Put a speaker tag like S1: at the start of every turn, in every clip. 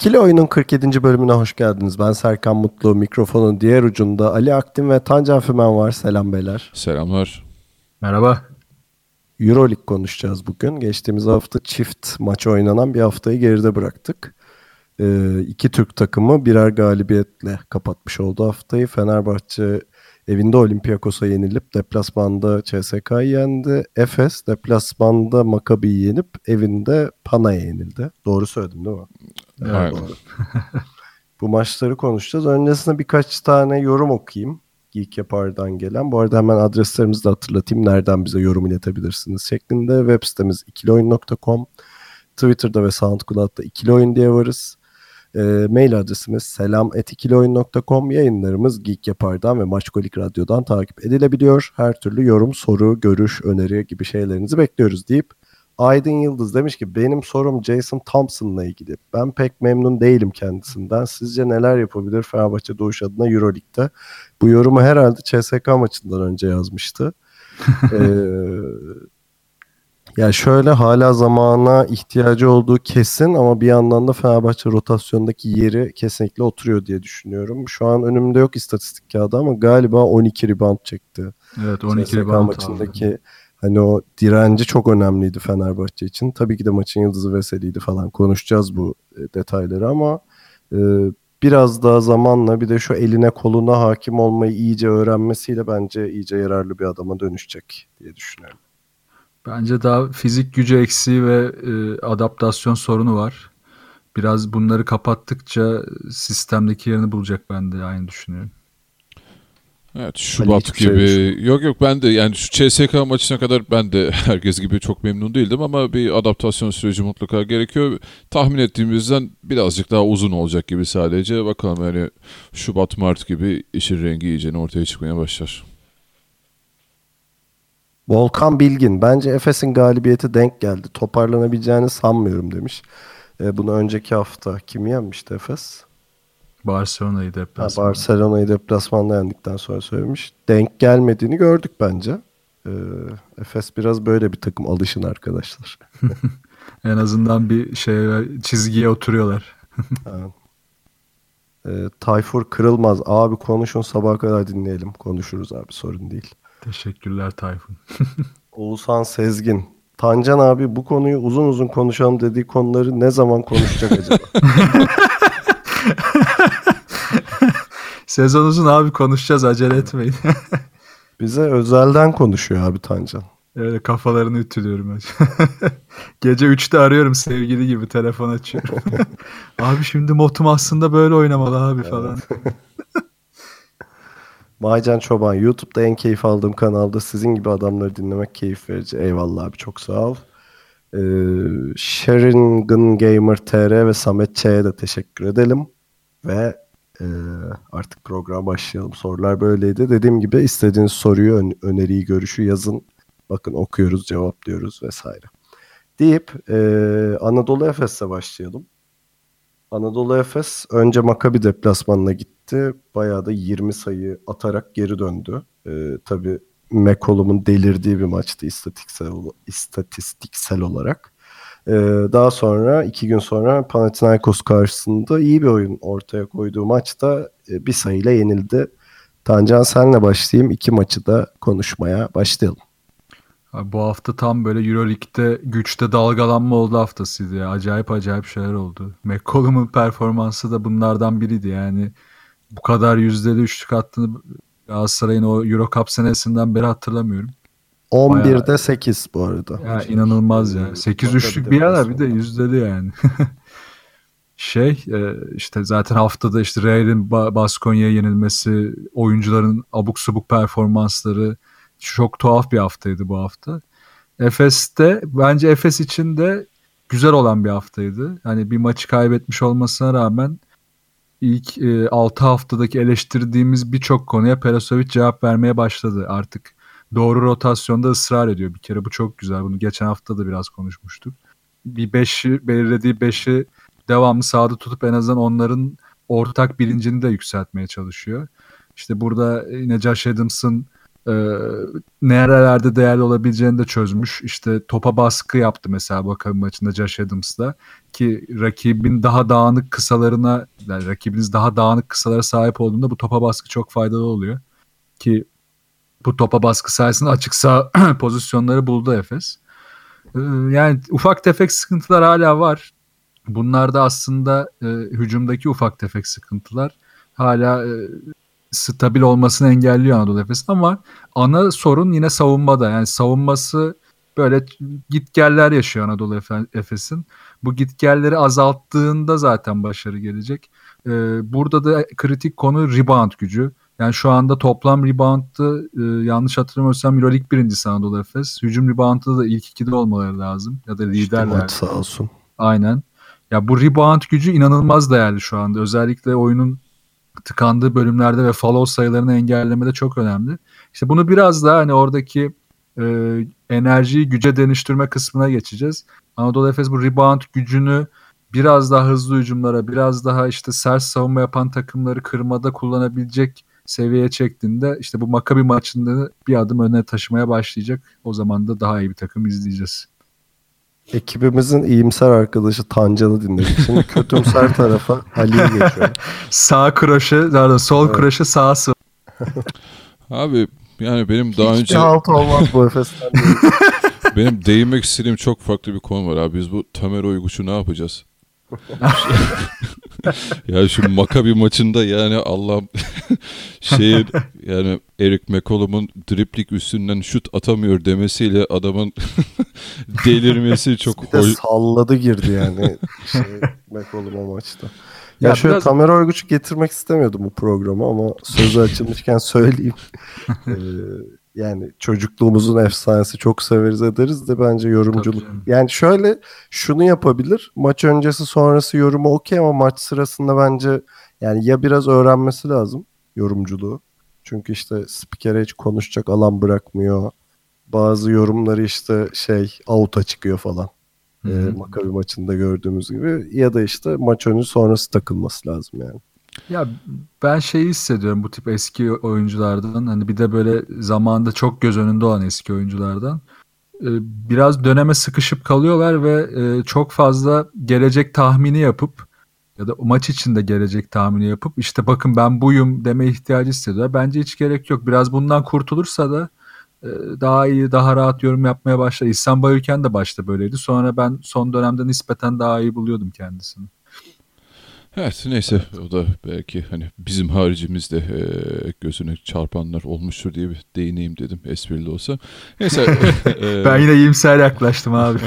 S1: İkili Oyun'un 47. bölümüne hoş geldiniz. Ben Serkan Mutlu. Mikrofonun diğer ucunda Ali Aktin ve Tancan Fümen var. Selam beyler.
S2: Selamlar.
S3: Merhaba.
S1: Euroleague konuşacağız bugün. Geçtiğimiz hafta çift maç oynanan bir haftayı geride bıraktık. Ee, iki Türk takımı birer galibiyetle kapatmış oldu haftayı. Fenerbahçe evinde Olympiakos'a yenilip deplasmanda CSK'yı yendi. Efes deplasmanda Maccabi'yi yenip evinde Pana'ya yenildi. Doğru söyledim değil mi? Bu maçları konuşacağız. Öncesinde birkaç tane yorum okuyayım. Geek Yapar'dan gelen. Bu arada hemen adreslerimizi de hatırlatayım. Nereden bize yorum iletebilirsiniz şeklinde. Web sitemiz ikilioyun.com. Twitter'da ve SoundCloud'da ikilioyun diye varız. E, mail adresimiz selam.ikilioyun.com. Yayınlarımız Geek Yapar'dan ve Maçkolik Radyo'dan takip edilebiliyor. Her türlü yorum, soru, görüş, öneri gibi şeylerinizi bekliyoruz deyip Aydın Yıldız demiş ki benim sorum Jason Thompson'la ilgili. Ben pek memnun değilim kendisinden. Sizce neler yapabilir Fenerbahçe Doğuş adına Euroleague'de? Bu yorumu herhalde CSK maçından önce yazmıştı. ee, ya şöyle hala zamana ihtiyacı olduğu kesin ama bir yandan da Fenerbahçe rotasyondaki yeri kesinlikle oturuyor diye düşünüyorum. Şu an önümde yok istatistik kağıdı ama galiba 12 rebound çekti.
S3: Evet 12
S1: CSK
S3: rebound
S1: maçındaki
S3: aldı.
S1: Hani o direnci çok önemliydi Fenerbahçe için. Tabii ki de maçın yıldızı Veseli'ydi falan konuşacağız bu e, detayları ama e, biraz daha zamanla bir de şu eline koluna hakim olmayı iyice öğrenmesiyle bence iyice yararlı bir adama dönüşecek diye düşünüyorum.
S3: Bence daha fizik gücü eksiği ve e, adaptasyon sorunu var. Biraz bunları kapattıkça sistemdeki yerini bulacak ben de aynı düşünüyorum.
S2: Evet Şubat
S1: şey
S2: gibi. yok yok ben de yani şu CSK maçına kadar ben de herkes gibi çok memnun değildim ama bir adaptasyon süreci mutlaka gerekiyor. Tahmin ettiğimizden birazcık daha uzun olacak gibi sadece. Bakalım yani Şubat Mart gibi işin rengi iyice ortaya çıkmaya başlar.
S1: Volkan Bilgin bence Efes'in galibiyeti denk geldi. Toparlanabileceğini sanmıyorum demiş. E, bunu önceki hafta kim yenmişti Efes?
S3: Barcelona'yı
S1: Ha,
S3: deplasman.
S1: Barcelona'yı deplasmanda yendikten sonra söylemiş. Denk gelmediğini gördük bence. Ee, Efes biraz böyle bir takım alışın arkadaşlar.
S3: En azından bir şey çizgiye oturuyorlar.
S1: Ee, Tayfur Kırılmaz. Abi konuşun sabaha kadar dinleyelim. Konuşuruz abi sorun değil.
S3: Teşekkürler Tayfun.
S1: Oğuzhan Sezgin. Tancan abi bu konuyu uzun uzun konuşalım dediği konuları ne zaman konuşacak acaba?
S3: Sezon uzun abi konuşacağız acele etmeyin.
S1: Bize özelden konuşuyor abi Tancan.
S3: Öyle kafalarını ütülüyorum. Gece 3'te arıyorum sevgili gibi telefon açıyorum. abi şimdi motum aslında böyle oynamalı abi falan.
S1: Maycan Çoban. YouTube'da en keyif aldığım kanalda sizin gibi adamları dinlemek keyif verici. Eyvallah abi çok sağ ol. Ee, Sharingan Gamer TR ve Samet Ç'ye de teşekkür edelim. Ve e, artık program başlayalım. Sorular böyleydi. Dediğim gibi istediğiniz soruyu, ön- öneriyi, görüşü yazın. Bakın okuyoruz, cevaplıyoruz vesaire. Deyip e, Anadolu Efes'le başlayalım. Anadolu Efes önce Maccabi deplasmanına gitti. Bayağı da 20 sayı atarak geri döndü. Ee, tabii McCollum'un delirdiği bir maçtı istatistiksel, istatistiksel olarak. Ee, daha sonra iki gün sonra Panathinaikos karşısında iyi bir oyun ortaya koyduğu maçta e, bir sayıyla yenildi. Tancan senle başlayayım. İki maçı da konuşmaya başlayalım.
S3: Abi bu hafta tam böyle Euroleague'de güçte dalgalanma oldu haftasıydı ya. Acayip acayip şeyler oldu. McCollum'un performansı da bunlardan biriydi yani. Bu kadar yüzdeli üçlük attığını Galatasaray'ın o Euro Cup senesinden beri hatırlamıyorum.
S1: 11'de 8 bu arada.
S3: Ya inanılmaz ya. 8 üçlük bir yana bir de yüzdeli yani. şey e, işte zaten haftada işte Real'in Ba- Baskonya'ya yenilmesi, oyuncuların abuk subuk performansları çok tuhaf bir haftaydı bu hafta. Efes'te bence Efes için de güzel olan bir haftaydı. Hani bir maçı kaybetmiş olmasına rağmen ilk e, 6 haftadaki eleştirdiğimiz birçok konuya Perasovic cevap vermeye başladı. Artık doğru rotasyonda ısrar ediyor. Bir kere bu çok güzel. Bunu geçen hafta da biraz konuşmuştuk. Bir beşi belirlediği beşi devamlı sahada tutup en azından onların ortak bilincini de yükseltmeye çalışıyor. İşte burada Josh Adams'ın e, nerelerde değerli olabileceğini de çözmüş. İşte topa baskı yaptı mesela bakalım maçında Josh Adams'la ki rakibin daha dağınık kısalarına yani rakibiniz daha dağınık kısalara sahip olduğunda bu topa baskı çok faydalı oluyor. Ki bu topa baskı sayesinde açık sağ pozisyonları buldu Efes. Ee, yani ufak tefek sıkıntılar hala var. Bunlar da aslında e, hücumdaki ufak tefek sıkıntılar hala e, stabil olmasını engelliyor Anadolu Efes'in ama ana sorun yine savunmada. Yani savunması böyle gitgeller yaşıyor Anadolu Efes'in. Bu gitgelleri azalttığında zaten başarı gelecek. Ee, burada da kritik konu rebound gücü. Yani şu anda toplam rebound'ı e, yanlış hatırlamıyorsam Euroleague birincisi Anadolu Efes. Hücum rebound'da da ilk ikide olmaları lazım. Ya da liderler.
S1: İşte sağ olsun.
S3: Aynen. Ya bu rebound gücü inanılmaz değerli şu anda. Özellikle oyunun tıkandığı bölümlerde ve follow sayılarını engellemede çok önemli. İşte bunu biraz daha hani oradaki e, enerjiyi güce dönüştürme kısmına geçeceğiz. Anadolu Efes bu rebound gücünü biraz daha hızlı hücumlara, biraz daha işte sert savunma yapan takımları kırmada kullanabilecek seviyeye çektiğinde işte bu Makabi maçında bir adım öne taşımaya başlayacak. O zaman da daha iyi bir takım izleyeceğiz.
S1: Ekibimizin iyimser arkadaşı Tancan'ı dinledik. Şimdi kötümser tarafa Ali'ye geçiyorum.
S3: sağ kroşe, pardon sol evet. kroşe sağ sol.
S2: Abi yani benim daha
S1: Hiçbir
S2: önce...
S1: halt olmaz bu Efes'ten.
S2: benim değinmek istediğim çok farklı bir konu var abi. Biz bu Tamer Uyguş'u ne yapacağız? Ya şu Makabi maçında yani Allah şey yani Eric McCollum'un driplik üstünden şut atamıyor demesiyle adamın delirmesi çok
S1: bir hoş. salladı girdi yani şey McCollum o maçta. Ya, ya şöyle biraz... Tamer Oyguç'u getirmek istemiyordum bu programı ama sözü açılmışken söyleyeyim. ee, yani çocukluğumuzun efsanesi çok severiz ederiz de bence yorumculuk. Yani şöyle şunu yapabilir. Maç öncesi sonrası yorumu okey ama maç sırasında bence yani ya biraz öğrenmesi lazım yorumculuğu. Çünkü işte spikere hiç konuşacak alan bırakmıyor. Bazı yorumları işte şey out'a çıkıyor falan. E, Makabi maçında gördüğümüz gibi. Ya da işte maç önü sonrası takılması lazım yani.
S3: Ya ben şeyi hissediyorum bu tip eski oyunculardan hani bir de böyle zamanda çok göz önünde olan eski oyunculardan e, biraz döneme sıkışıp kalıyorlar ve e, çok fazla gelecek tahmini yapıp ya da maç içinde gelecek tahmini yapıp işte bakın ben buyum deme ihtiyacı hissediyor. Bence hiç gerek yok. Biraz bundan kurtulursa da e, daha iyi, daha rahat yorum yapmaya başlar. İhsan Bayülken de başta böyleydi. Sonra ben son dönemde nispeten daha iyi buluyordum kendisini.
S2: Evet neyse o da belki hani bizim haricimizde e, gözüne çarpanlar olmuştur diye bir değineyim dedim esprili olsa. Neyse.
S3: e, ben yine iyimser yaklaştım abi.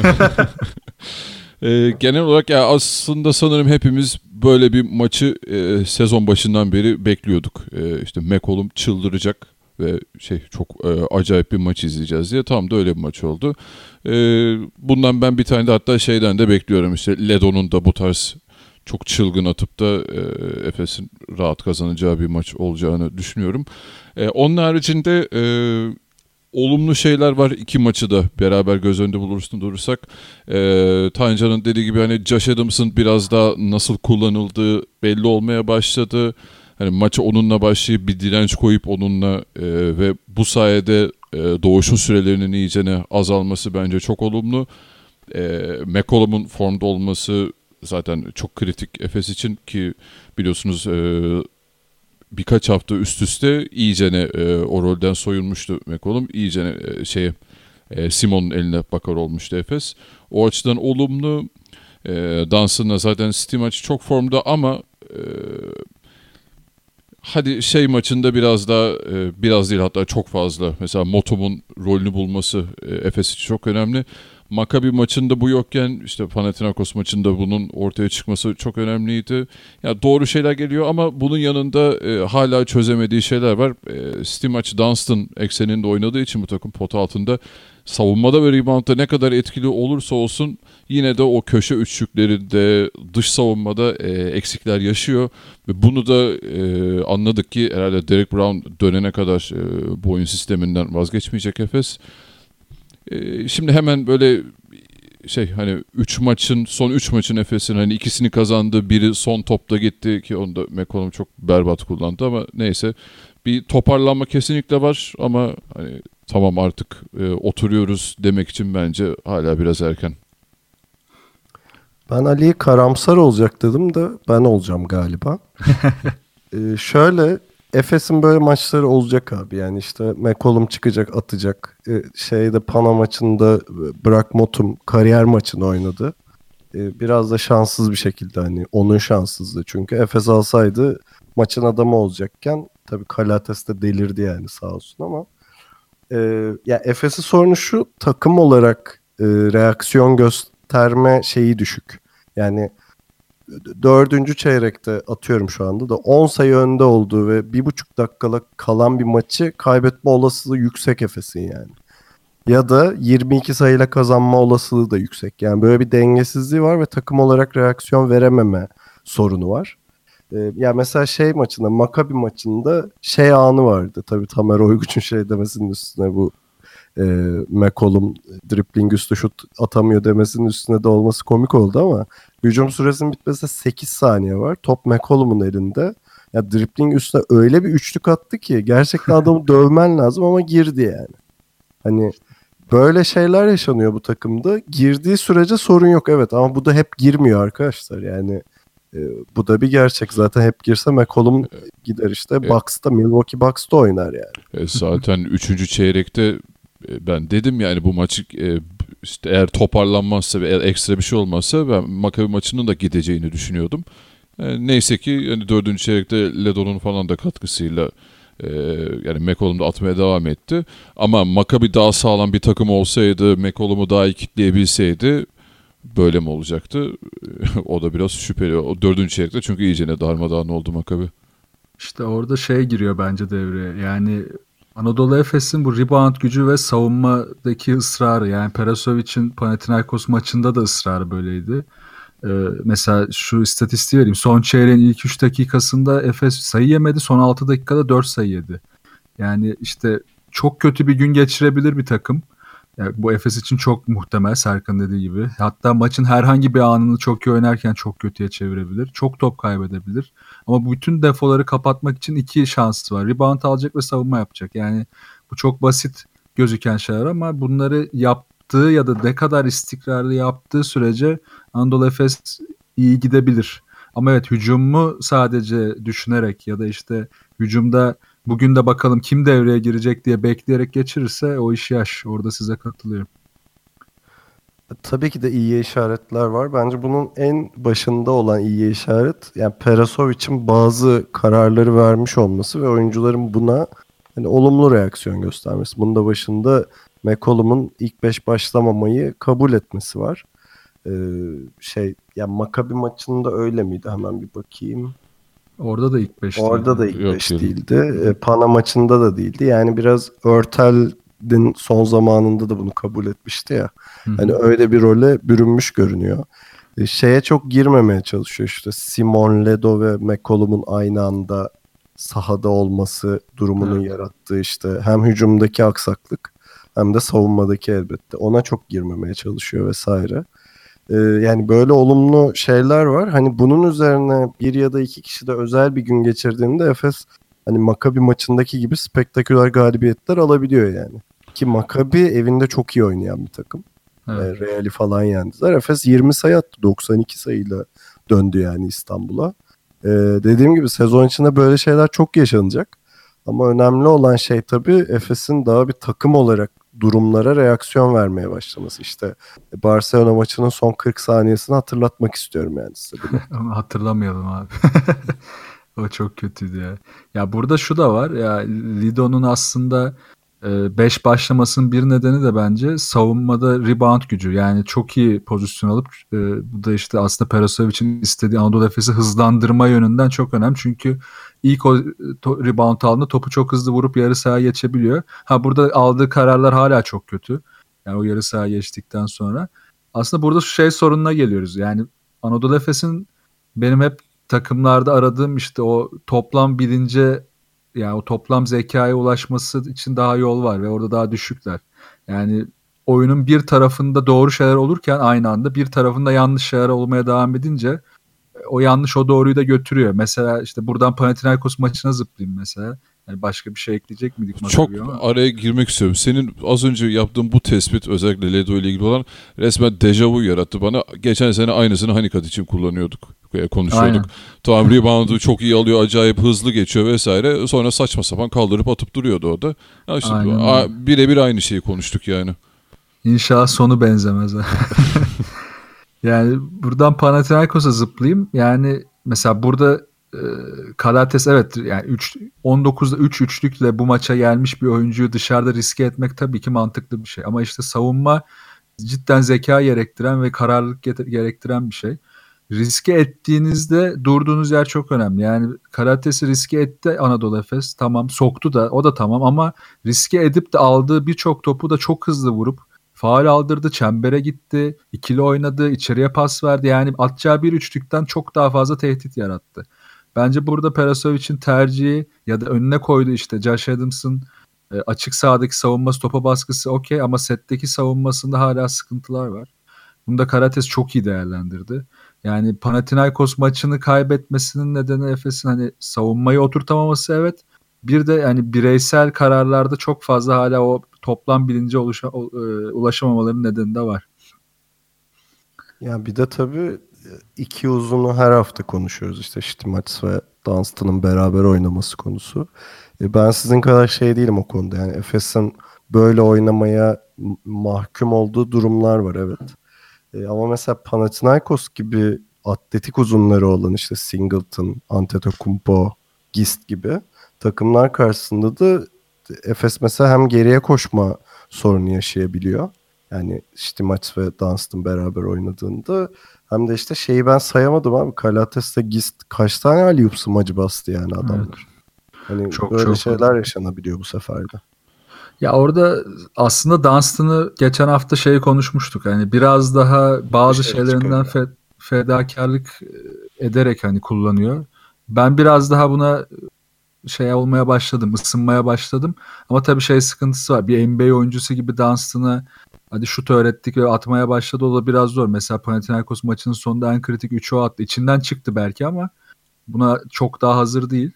S2: e, genel olarak ya aslında sanırım hepimiz böyle bir maçı e, sezon başından beri bekliyorduk. E, işte McCollum çıldıracak ve şey çok e, acayip bir maç izleyeceğiz diye tam da öyle bir maç oldu. E, bundan ben bir tane de hatta şeyden de bekliyorum işte Ledo'nun da bu tarz çok çılgın atıp da e, Efes'in rahat kazanacağı bir maç olacağını düşünüyorum. E, onun haricinde e, olumlu şeyler var. iki maçı da beraber göz önünde bulursun durursak. E, Tancan'ın dediği gibi hani Josh Adams'ın biraz daha nasıl kullanıldığı belli olmaya başladı. Hani maçı onunla başlayıp bir direnç koyup onunla e, ve bu sayede e, doğuşun sürelerinin iyicene azalması bence çok olumlu. E, McCollum'un formda olması zaten çok kritik Efes için ki biliyorsunuz e, birkaç hafta üst üste iyicene e, o rolden soyulmuştu McCollum. İyicene e, şeye e, Simon'un eline bakar olmuştu Efes. O açıdan olumlu. E, Dansın'la zaten City maçı çok formda ama e, hadi şey maçında biraz daha e, biraz değil hatta çok fazla mesela Motom'un rolünü bulması e, Efes için çok önemli. Maccabi maçında bu yokken işte Panathinaikos maçında bunun ortaya çıkması çok önemliydi. Ya yani doğru şeyler geliyor ama bunun yanında e, hala çözemediği şeyler var. E, Stimac Dunstan ekseninde oynadığı için bu takım pot altında savunmada ve reboundda ne kadar etkili olursa olsun yine de o köşe üçlüklerinde dış savunmada e, eksikler yaşıyor ve bunu da e, anladık ki herhalde Derek Brown dönene kadar e, bu oyun sisteminden vazgeçmeyecek Efes. E, şimdi hemen böyle şey hani 3 maçın son 3 maçın Efes'in hani ikisini kazandı biri son topta gitti ki onu da McCollum çok berbat kullandı ama neyse bir toparlanma kesinlikle var ama hani tamam artık e, oturuyoruz demek için bence hala biraz erken.
S1: Ben Ali'ye karamsar olacak dedim de ben olacağım galiba. ee, şöyle Efes'in böyle maçları olacak abi. Yani işte McCollum çıkacak atacak. Ee, şeyde Pana maçında Brock Motum kariyer maçını oynadı. Ee, biraz da şanssız bir şekilde hani onun şanssızlığı. Çünkü Efes alsaydı maçın adamı olacakken tabii Kalates de delirdi yani sağ olsun ama e, ya Efes'in sorunu şu takım olarak e, reaksiyon gösterme şeyi düşük. Yani dördüncü çeyrekte atıyorum şu anda da 10 sayı önde olduğu ve bir buçuk dakikala kalan bir maçı kaybetme olasılığı yüksek Efes'in yani. Ya da 22 sayıyla kazanma olasılığı da yüksek. Yani böyle bir dengesizliği var ve takım olarak reaksiyon verememe sorunu var. Ee, ya mesela şey maçında, Makabi maçında şey anı vardı. Tabii Tamer Oyguç'un şey demesinin üstüne bu e, McCollum dribbling üstü şut atamıyor demesinin üstüne de olması komik oldu ama hücum süresinin bitmesine 8 saniye var. Top McCollum'un elinde. Ya dribbling üstüne öyle bir üçlük attı ki gerçekten adamı dövmen lazım ama girdi yani. Hani böyle şeyler yaşanıyor bu takımda. Girdiği sürece sorun yok evet ama bu da hep girmiyor arkadaşlar. Yani e, bu da bir gerçek. Zaten hep girse McCollum gider işte. Evet. Bucks'ta Milwaukee Bucks'ta oynar yani.
S2: E, zaten 3. çeyrekte ben dedim yani bu maçı e, işte eğer toparlanmazsa ve ekstra bir şey olmazsa ben Maccabi maçının da gideceğini düşünüyordum. E, neyse ki yani dördüncü çeyrekte Ledon'un falan da katkısıyla e, yani McCollum da atmaya devam etti. Ama Maccabi daha sağlam bir takım olsaydı, McCollum'u daha iyi kitleyebilseydi böyle mi olacaktı? o da biraz şüpheli. O dördüncü çeyrekte çünkü iyicene darmadağın oldu Maccabi.
S3: İşte orada şey giriyor bence devreye. Yani Anadolu Efes'in bu rebound gücü ve savunmadaki ısrarı yani Perasovic'in Panathinaikos maçında da ısrarı böyleydi. Ee, mesela şu istatistiği vereyim. Son çeyreğin ilk 3 dakikasında Efes sayı yemedi. Son 6 dakikada 4 sayı yedi. Yani işte çok kötü bir gün geçirebilir bir takım. Yani bu Efes için çok muhtemel Serkan dediği gibi. Hatta maçın herhangi bir anını çok iyi oynarken çok kötüye çevirebilir. Çok top kaybedebilir. Ama bütün defoları kapatmak için iki şansı var. Rebound alacak ve savunma yapacak. Yani bu çok basit gözüken şeyler ama bunları yaptığı ya da ne kadar istikrarlı yaptığı sürece Anadolu Efes iyi gidebilir. Ama evet hücumu sadece düşünerek ya da işte hücumda bugün de bakalım kim devreye girecek diye bekleyerek geçirirse o iş yaş. Orada size katılıyorum.
S1: Tabii ki de iyi işaretler var. Bence bunun en başında olan iyi işaret yani Perasovic'in bazı kararları vermiş olması ve oyuncuların buna hani olumlu reaksiyon göstermesi. Bunun da başında McCollum'un ilk beş başlamamayı kabul etmesi var. Ee, şey yani Maccabi maçında öyle miydi? Hemen bir bakayım.
S3: Orada da ilk 5
S1: Orada da ilk 5 değildi. E, Pana maçında da değildi. Yani biraz Örtel'in son zamanında da bunu kabul etmişti ya. Hı-hı. Hani öyle bir role bürünmüş görünüyor. E, şeye çok girmemeye çalışıyor işte Simon Ledo ve McCollum'un aynı anda sahada olması durumunun evet. yarattığı işte hem hücumdaki aksaklık hem de savunmadaki elbette. Ona çok girmemeye çalışıyor vesaire. Ee, yani böyle olumlu şeyler var. Hani bunun üzerine bir ya da iki kişi de özel bir gün geçirdiğinde Efes hani Makabi maçındaki gibi spektaküler galibiyetler alabiliyor yani. Ki Makabi evinde çok iyi oynayan bir takım. Evet. E, Real'i falan yendiler. Efes 20 sayı attı. 92 sayıyla döndü yani İstanbul'a. E, dediğim gibi sezon içinde böyle şeyler çok yaşanacak. Ama önemli olan şey tabii Efes'in daha bir takım olarak durumlara reaksiyon vermeye başlaması. İşte Barcelona maçının son 40 saniyesini hatırlatmak istiyorum yani size.
S3: Ama hatırlamayalım abi. o çok kötüydü ya. Ya burada şu da var ya Lido'nun aslında 5 e, başlamasının bir nedeni de bence savunmada rebound gücü. Yani çok iyi pozisyon alıp e, bu da işte aslında Perasovic'in istediği Anadolu Efes'i hızlandırma yönünden çok önemli. Çünkü ilk o to, rebound aldığında topu çok hızlı vurup yarı sahaya geçebiliyor. Ha burada aldığı kararlar hala çok kötü. Yani o yarı sahaya geçtikten sonra. Aslında burada şu şey sorununa geliyoruz. Yani Anadolu Efes'in benim hep takımlarda aradığım işte o toplam bilince yani o toplam zekaya ulaşması için daha yol var ve orada daha düşükler. Yani oyunun bir tarafında doğru şeyler olurken aynı anda bir tarafında yanlış şeyler olmaya devam edince o yanlış o doğruyu da götürüyor. Mesela işte buradan Panathinaikos maçına zıplayayım mesela. Yani başka bir şey ekleyecek miydik?
S2: Çok ama? araya girmek istiyorum. Senin az önce yaptığın bu tespit özellikle Ledo ile ilgili olan resmen dejavu yarattı bana. Geçen sene aynısını Hanikat için kullanıyorduk. Konuşuyorduk. Aynen. Tamam rebound'u çok iyi alıyor, acayip hızlı geçiyor vesaire. Sonra saçma sapan kaldırıp atıp duruyordu o da. Yani işte birebir aynı şeyi konuştuk yani.
S3: İnşallah sonu benzemez. yani buradan Panathinaikos'a zıplayayım. Yani mesela burada e, evet yani 3 19'da 3 üçlükle bu maça gelmiş bir oyuncuyu dışarıda riske etmek tabii ki mantıklı bir şey ama işte savunma cidden zeka gerektiren ve kararlılık gerektiren bir şey. Riske ettiğinizde durduğunuz yer çok önemli. Yani Karates'i riske etti Anadolu Efes. Tamam soktu da o da tamam ama riske edip de aldığı birçok topu da çok hızlı vurup faal aldırdı, çembere gitti, ikili oynadı, içeriye pas verdi. Yani atacağı bir üçlükten çok daha fazla tehdit yarattı. Bence burada Perasovic'in tercihi ya da önüne koydu işte Josh Adams'ın e, açık sahadaki savunması, topa baskısı okey ama setteki savunmasında hala sıkıntılar var. Bunu da Karates çok iyi değerlendirdi. Yani Panathinaikos maçını kaybetmesinin nedeni Efes'in hani savunmayı oturtamaması evet. Bir de yani bireysel kararlarda çok fazla hala o toplam bilince oluşa, e, ulaşamamaların nedeni de var.
S1: Ya bir de tabii iki uzunu her hafta konuşuyoruz. İşte Stimac ve Dunstan'ın beraber oynaması konusu. E ben sizin kadar şey değilim o konuda. Yani Efes'in böyle oynamaya mahkum olduğu durumlar var evet. E ama mesela Panathinaikos gibi atletik uzunları olan işte Singleton, Antetokounmpo, Gist gibi takımlar karşısında da Efes mesela hem geriye koşma sorunu yaşayabiliyor. Yani işte maç ve Dunstan beraber oynadığında hem de işte şeyi ben sayamadım abi. Kalates'te Gist kaç tane Ali macı bastı yani adamlar. Evet. Hani çok, böyle çok şeyler yaşanabiliyor bu seferde.
S3: Ya orada aslında Dunstan'ı geçen hafta şey konuşmuştuk. Hani biraz daha bazı şey şeylerinden fe, fedakarlık e, ederek hani kullanıyor. Ben biraz daha buna şey olmaya başladım, ısınmaya başladım. Ama tabii şey sıkıntısı var. Bir NBA oyuncusu gibi Dunstan'ı hadi şut öğrettik ve atmaya başladı o da biraz zor. Mesela Panathinaikos maçının sonunda en kritik 3'ü o attı. İçinden çıktı belki ama buna çok daha hazır değil.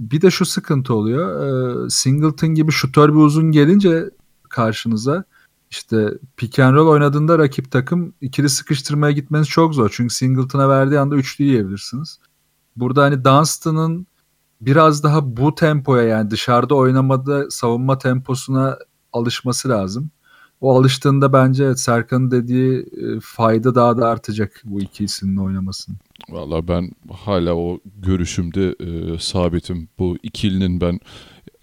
S3: Bir de şu sıkıntı oluyor. E, Singleton gibi şutör bir uzun gelince karşınıza işte pick and roll oynadığında rakip takım ikili sıkıştırmaya gitmeniz çok zor. Çünkü Singleton'a verdiği anda üçlü yiyebilirsiniz. Burada hani Dunstan'ın biraz daha bu tempoya yani dışarıda oynamada savunma temposuna alışması lazım. O alıştığında bence evet, Serkan'ın dediği e, fayda daha da artacak bu iki isimle oynamasının.
S2: Valla ben hala o görüşümde e, sabitim. Bu ikilinin ben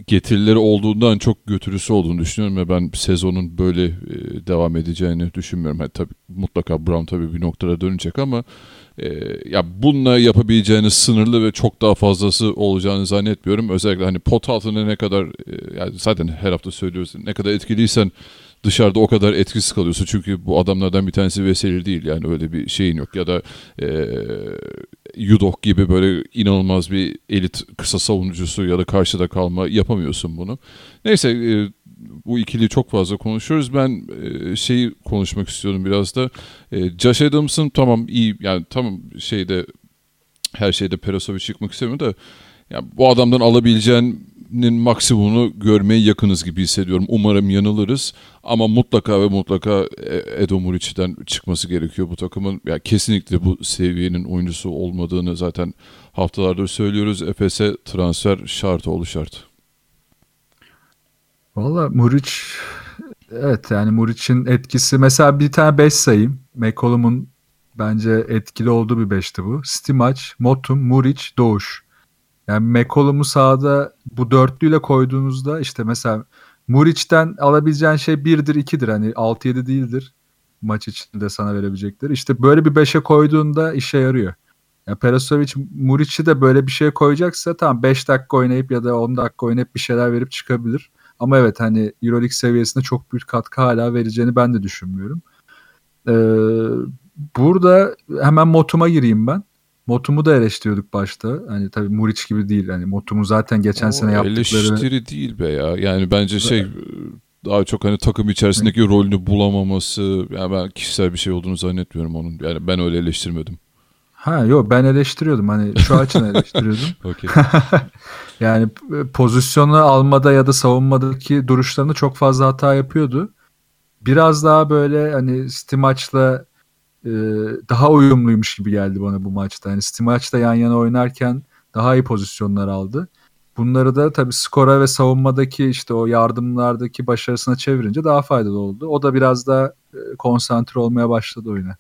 S2: getirileri olduğundan çok götürüsü olduğunu düşünüyorum ve ben sezonun böyle e, devam edeceğini düşünmüyorum. Yani tabii mutlaka Brown tabii bir noktada dönecek ama e, ya bununla yapabileceğiniz sınırlı ve çok daha fazlası olacağını zannetmiyorum. Özellikle hani pot altında ne kadar e, yani zaten her hafta söylüyoruz ne kadar etkiliysen dışarıda o kadar etkisiz kalıyorsun. Çünkü bu adamlardan bir tanesi Veseli değil yani öyle bir şeyin yok. Ya da e, Yudok gibi böyle inanılmaz bir elit kısa savunucusu ya da karşıda kalma yapamıyorsun bunu. Neyse e, bu ikili çok fazla konuşuyoruz. Ben e, şeyi konuşmak istiyorum biraz da. E, Josh Adams'ın tamam iyi yani tamam şeyde her şeyde Perasovic çıkmak istemiyor da ya bu adamdan alabileceğin maksimumunu görmeye yakınız gibi hissediyorum. Umarım yanılırız ama mutlaka ve mutlaka e, Edo Muric'den çıkması gerekiyor bu takımın. Ya kesinlikle bu seviyenin oyuncusu olmadığını zaten haftalardır söylüyoruz. Efes'e transfer şartı oldu şart.
S3: Valla Muric evet yani Muric'in etkisi mesela bir tane 5 sayayım. McCollum'un bence etkili olduğu bir 5'ti bu. Stimac, Motum, Muric, Doğuş. Yani McCollum'u sahada bu dörtlüyle koyduğunuzda işte mesela Muriç'ten alabileceğin şey 1'dir 2'dir hani 6-7 değildir maç içinde sana verebilecekleri. İşte böyle bir 5'e koyduğunda işe yarıyor. Ya Perasovic Muriç'i de böyle bir şeye koyacaksa tamam 5 dakika oynayıp ya da 10 dakika oynayıp bir şeyler verip çıkabilir. Ama evet hani Euroleague seviyesinde çok büyük katkı hala vereceğini ben de düşünmüyorum. Ee, burada hemen Motum'a gireyim ben. Motum'u da eleştiriyorduk başta. Hani tabii Muriç gibi değil. Hani Motum'u zaten geçen
S2: O
S3: sene yaptıkları...
S2: Eleştiri değil be ya. Yani bence şey daha çok hani takım içerisindeki rolünü bulamaması. Yani ben kişisel bir şey olduğunu zannetmiyorum onun. Yani ben öyle eleştirmedim.
S3: Ha yok ben eleştiriyordum. Hani şu açıdan eleştiriyordum. Yani e, pozisyonu almada ya da savunmadaki duruşlarında çok fazla hata yapıyordu. Biraz daha böyle hani Stimaç'la e, daha uyumluymuş gibi geldi bana bu maçta. Hani Stimaç'la yan yana oynarken daha iyi pozisyonlar aldı. Bunları da tabii skora ve savunmadaki işte o yardımlardaki başarısına çevirince daha faydalı oldu. O da biraz daha e, konsantre olmaya başladı oyuna.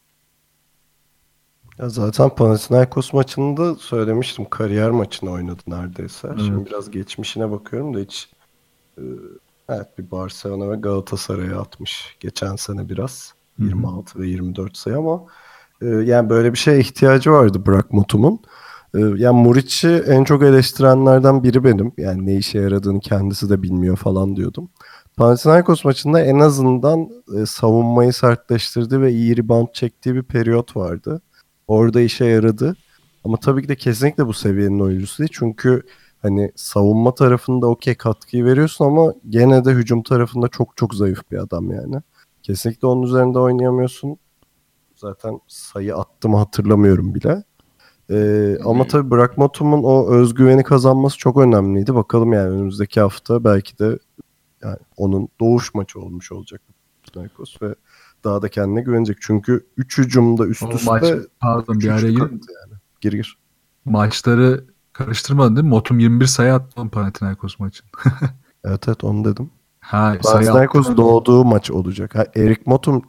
S1: Ya zaten Panathinaikos maçında söylemiştim. Kariyer maçını oynadı neredeyse. Şimdi
S3: Evet.
S1: biraz geçmişine bakıyorum da hiç e, evet bir Barcelona ve Galatasaray'a atmış. Geçen sene biraz.
S3: Hı hı.
S1: 26 ve 24 sayı ama e, yani böyle bir şeye ihtiyacı vardı Burak Mutum'un. E, yani Muriç'i en çok eleştirenlerden biri benim. Yani ne işe yaradığını kendisi de bilmiyor falan diyordum. Panathinaikos maçında en azından e, savunmayı sertleştirdi ve iyi rebound çektiği bir periyot vardı. Orada işe yaradı. Ama tabii ki de kesinlikle bu seviyenin oyuncusu değil. Çünkü hani savunma tarafında okey katkıyı veriyorsun ama gene de hücum tarafında çok çok zayıf bir adam yani. Kesinlikle onun üzerinde oynayamıyorsun. Zaten sayı attım hatırlamıyorum bile. Ee, ama tabii Burak Motum'un o özgüveni kazanması çok önemliydi. Bakalım yani önümüzdeki hafta belki de yani onun doğuş maçı olmuş olacak ve daha da kendine güvenecek. Çünkü 3 hücumda üst
S3: O
S1: üste
S3: maç, pardon bir araya
S1: kaldı yani. Gir gir.
S3: Maçları karıştırmadın değil mi? Motum 21 sayı attı Panathinaikos maçın.
S1: Evet evet onu dedim.
S3: Ha
S1: Panathinaikos doğduğu maç olacak. Ha, Erik Motum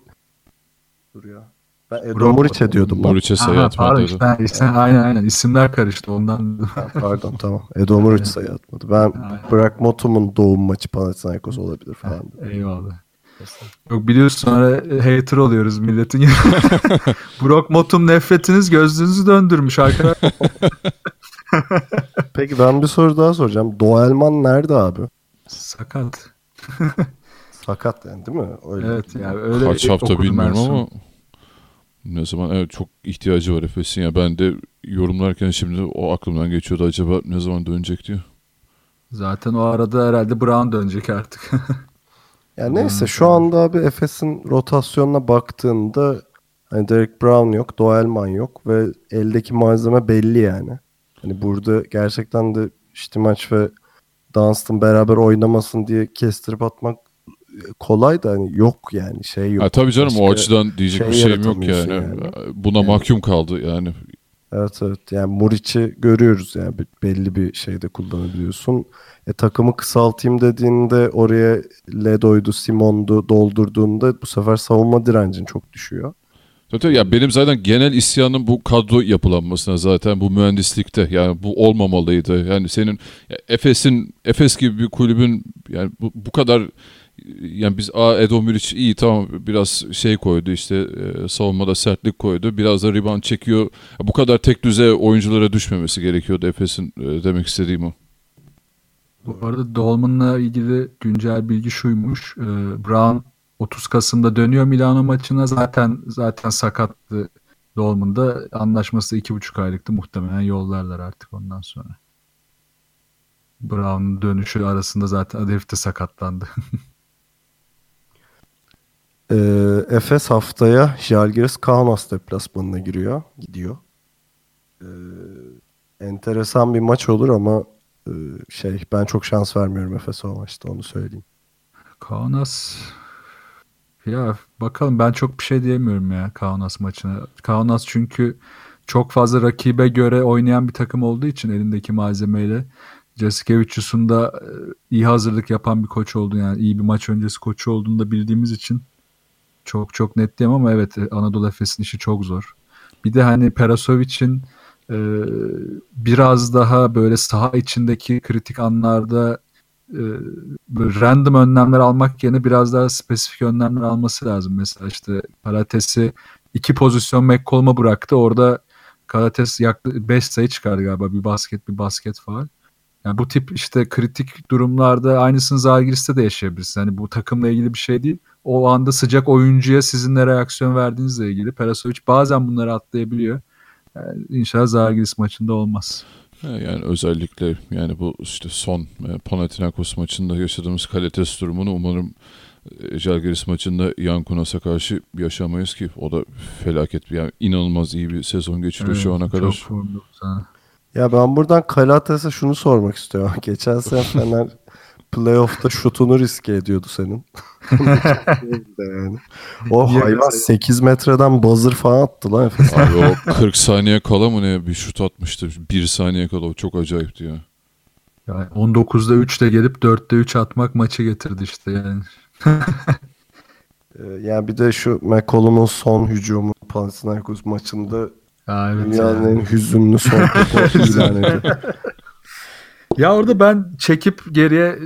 S1: Dur ya. Ben Edo
S3: Burak
S1: Muriç'e diyordum.
S2: Muriç'e sayı
S3: Aha,
S2: atmadı.
S3: pardon işte, ha, işte, aynen aynen isimler karıştı ondan.
S1: Ha, Pardon tamam. Edo Muriç sayı atmadı. Ben. Burak Motum'un doğum maçı Panathinaikos olabilir falan. dedim.
S3: Eyvallah. Yok biliyorsun sonra hater oluyoruz milletin. Brock Motum nefretiniz gözünüzü döndürmüş arkadaşlar.
S1: Peki ben bir soru daha soracağım. Doelman nerede abi?
S3: Sakat.
S1: Sakat yani değil mi? Öyle.
S3: Evet yani öyle
S2: Kaç hafta bilmiyorum ama ne zaman evet çok ihtiyacı var Efes'in ya ben de yorumlarken şimdi o aklımdan geçiyordu acaba ne zaman dönecek diyor.
S3: Zaten o arada herhalde Brown dönecek artık.
S1: Yani neyse şu anda abi Efes'in rotasyonuna baktığında hani Derek Brown yok, Doelman yok ve eldeki malzeme belli yani. Hani burada gerçekten de Stimaç ve Dunstan beraber oynamasın diye kestirip atmak e, kolay da hani yok yani şey yok.
S2: Ha, tabii canım o
S1: Başka-
S2: açıdan diyecek
S1: şey
S2: bir şeyim yok yani.
S1: yani.
S2: Buna
S1: Yani.
S2: mahkum kaldı yani.
S1: Evet evet yani Muriç'i görüyoruz yani bir- belli bir şeyde kullanabiliyorsun. E, takımı kısaltayım dediğinde oraya Ledo'ydu, Simon'du doldurduğunda bu sefer savunma direncin çok düşüyor.
S2: Zaten ya benim zaten genel isyanım bu kadro yapılanmasına zaten bu mühendislikte yani bu olmamalıydı. Yani senin ya Efes'in Efes gibi bir kulübün yani bu, bu kadar yani biz a Edo iyi tamam biraz şey koydu işte e, savunmada sertlik koydu. Biraz da rebound çekiyor. Bu kadar tek düzey oyunculara düşmemesi gerekiyordu Efes'in e, demek istediğim o.
S3: Bu arada Dolman'la ilgili güncel bilgi şuymuş. Ee, Brown 30 Kasım'da dönüyor Milano maçına. Zaten zaten sakattı Dolman'da. Anlaşması 2,5 aylıktı. Muhtemelen yollarlar artık ondan sonra. Brown'un dönüşü arasında zaten herif de sakatlandı.
S1: E, Efes haftaya Žalgiris Kaunas deplasmanına giriyor. Gidiyor. E, enteresan bir maç olur ama e, şey ben çok şans vermiyorum Efes'e o maçta onu söyleyeyim.
S3: Kaunas ya bakalım ben çok bir şey diyemiyorum ya Kaunas maçına. Kaunas çünkü çok fazla rakibe göre oynayan bir takım olduğu için elindeki malzemeyle Jasikevicius'un da e, iyi hazırlık yapan bir koç olduğunu yani iyi bir maç öncesi koçu olduğunu da bildiğimiz için çok çok net diyemem ama evet e, Anadolu Efes'in işi çok zor. Bir de hani Perasovic'in e, biraz daha böyle saha içindeki kritik anlarda böyle random önlemler almak yerine biraz daha spesifik önlemler alması lazım. Mesela işte Karates'i iki pozisyon McCollum'a bıraktı. Orada Karates yaklaşık 5 sayı çıkardı galiba. Bir basket bir basket faal. Yani bu tip işte kritik durumlarda aynısını Zalgiris'te de yaşayabilirsin. Yani bu takımla ilgili bir şey değil. O anda sıcak oyuncuya sizin ne reaksiyon verdiğinizle ilgili. Perasovic bazen bunları atlayabiliyor. Yani inşallah Zalgiris maçında olmaz.
S2: Yani özellikle yani bu işte son e, Panathinaikos maçında yaşadığımız kalites durumunu umarım e, Jalgiris maçında Yankunas'a karşı yaşamayız ki o da felaket bir yani inanılmaz iyi bir sezon geçiriyor
S3: Evet,
S2: şu ana kadar.
S3: Çok sana.
S1: Ya ben buradan Kalates'e şunu sormak istiyorum. Geçen sene Fener playoff'ta şutunu riske ediyordu senin. yani. O hayvan
S3: mesela?
S1: 8 metreden buzzer falan attı lan Efes.
S2: Abi o 40 saniye kala mı ne bir şut atmıştı. 1 saniye kala o çok acayipti ya.
S3: Yani 19'da 3'te gelip 4'te 3 atmak maçı getirdi işte yani.
S1: Ee, yani bir de şu McCollum'un son hücumu Panathinaikos maçında
S3: Ya evet
S1: dünyanın
S3: ya.
S1: en hüzünlü son topu ilan.
S3: Ya orada ben çekip geriye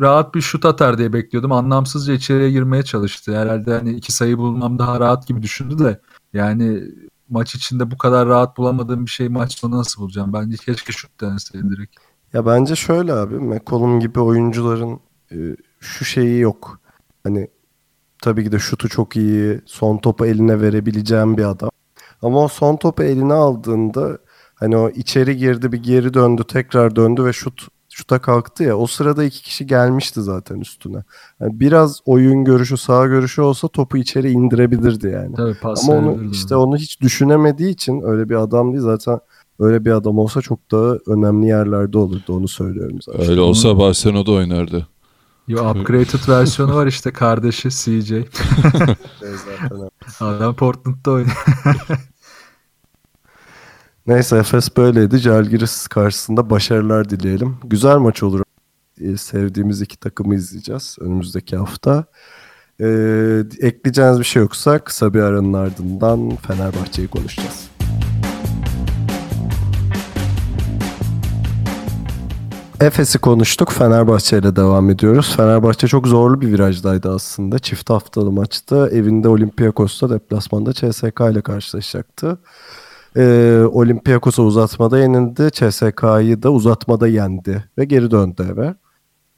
S3: rahat bir şut atar diye bekliyordum. Anlamsızca içeriye girmeye çalıştı. Herhalde hani iki sayı bulmam daha rahat gibi düşündü de yani maç içinde bu kadar rahat bulamadığım bir şey maç sonu nasıl bulacağım? Bence keşke şut deneseydi direkt.
S1: Ya bence şöyle abi McCollum gibi oyuncuların e, şu şeyi yok. Hani tabii ki de şutu çok iyi, son topu eline verebileceğim bir adam. Ama o son topu eline aldığında hani o içeri girdi bir geri döndü tekrar döndü ve şut şuta kalktı ya o sırada iki kişi gelmişti zaten üstüne. Yani biraz oyun görüşü sağ görüşü olsa topu içeri indirebilirdi yani.
S3: Tabii pas
S1: Ama onu işte onu hiç düşünemediği için öyle bir adam değil zaten öyle bir adam olsa çok daha önemli yerlerde olurdu onu söylüyorum zaten.
S2: Öyle olsa Barcelona'da oynardı.
S3: Yo, upgraded versiyonu var işte kardeşi CJ.
S1: Zaten.
S3: Adam Portland'da oynuyor.
S1: Neyse Efes böyleydi. Jalgiris karşısında başarılar dileyelim. Güzel maç olur. Ee, sevdiğimiz iki takımı izleyeceğiz önümüzdeki hafta. Ee, ekleyeceğiniz bir şey yoksa kısa bir aranın ardından Fenerbahçe'yi konuşacağız. Efes'i konuştuk. Fenerbahçe ile devam ediyoruz. Fenerbahçe çok zorlu bir virajdaydı aslında. Çift haftalı maçta evinde Olympiakos'ta deplasmanda CSK ile karşılaşacaktı. Ee, Olympiakos'a uzatmada yenildi. CSK'yı da uzatmada yendi ve geri döndü eve.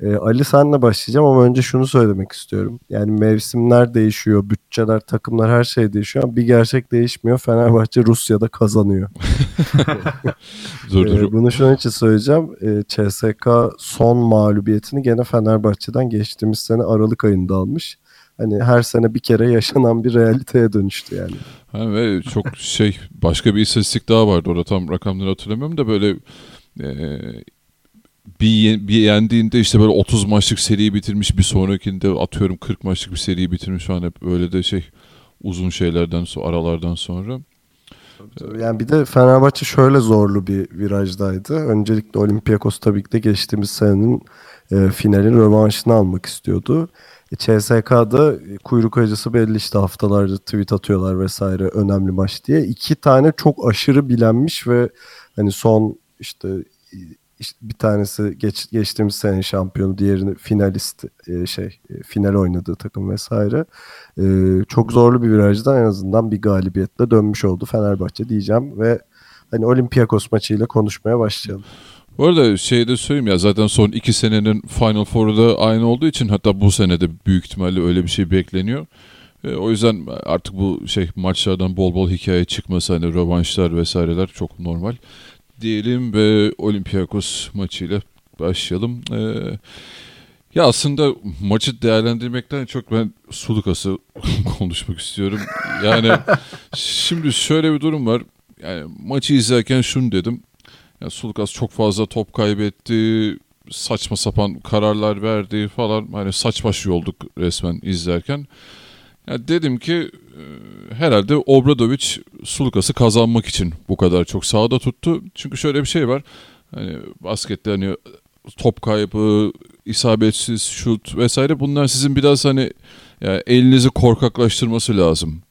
S1: Ee, Ali senle başlayacağım ama önce şunu söylemek istiyorum. Yani mevsimler değişiyor, bütçeler, takımlar her şey değişiyor ama bir gerçek değişmiyor. Fenerbahçe Rusya'da kazanıyor.
S2: Dur dur.
S1: bunu şunun için söyleyeceğim. Ee, CSK son mağlubiyetini gene Fenerbahçe'den geçtiğimiz sene Aralık ayında almış. Hani her sene bir kere yaşanan bir realiteye dönüştü yani.
S2: Ha, ve çok şey başka bir istatistik daha vardı orada tam rakamları hatırlamıyorum da böyle e, bir, bir yendiğinde işte böyle 30 maçlık seriyi bitirmiş bir sonrakinde atıyorum 40 maçlık bir seriyi bitirmiş falan hep öyle de şey uzun şeylerden sonra aralardan sonra.
S1: Yani bir de Fenerbahçe şöyle zorlu bir virajdaydı. Öncelikle Olympiakos tabii ki de geçtiğimiz senenin e, finalin rövanşını almak istiyordu. CSK'da kuyruk acısı belli işte haftalardır tweet atıyorlar vesaire önemli maç diye. İki tane çok aşırı bilenmiş ve hani son işte, işte bir tanesi geç, geçtiğimiz sene şampiyonu, diğerini finalist e, şey e, final oynadığı takım vesaire. E, çok zorlu bir virajdan en azından bir galibiyetle dönmüş oldu Fenerbahçe diyeceğim ve hani Olympiakos maçıyla konuşmaya başlayalım.
S2: Bu arada şey de söyleyeyim ya zaten son iki senenin Final Four'u da aynı olduğu için hatta bu sene de büyük ihtimalle öyle bir şey bekleniyor. E, o yüzden artık bu şey maçlardan bol bol hikaye çıkması hani rövanşlar vesaireler çok normal. Diyelim ve Olympiakos maçıyla başlayalım. E, ya aslında maçı değerlendirmekten çok ben Sulukas'ı konuşmak istiyorum. Yani şimdi şöyle bir durum var. Yani maçı izlerken şunu dedim. Yani Sulukas çok fazla top kaybetti. Saçma sapan kararlar verdi falan. Hani saç baş olduk resmen izlerken. Yani dedim ki e, herhalde Obradovic Sulukas'ı kazanmak için bu kadar çok sahada tuttu. Çünkü şöyle bir şey var. Hani baskette hani top kaybı, isabetsiz şut vesaire bunlar sizin biraz hani yani elinizi korkaklaştırması lazım.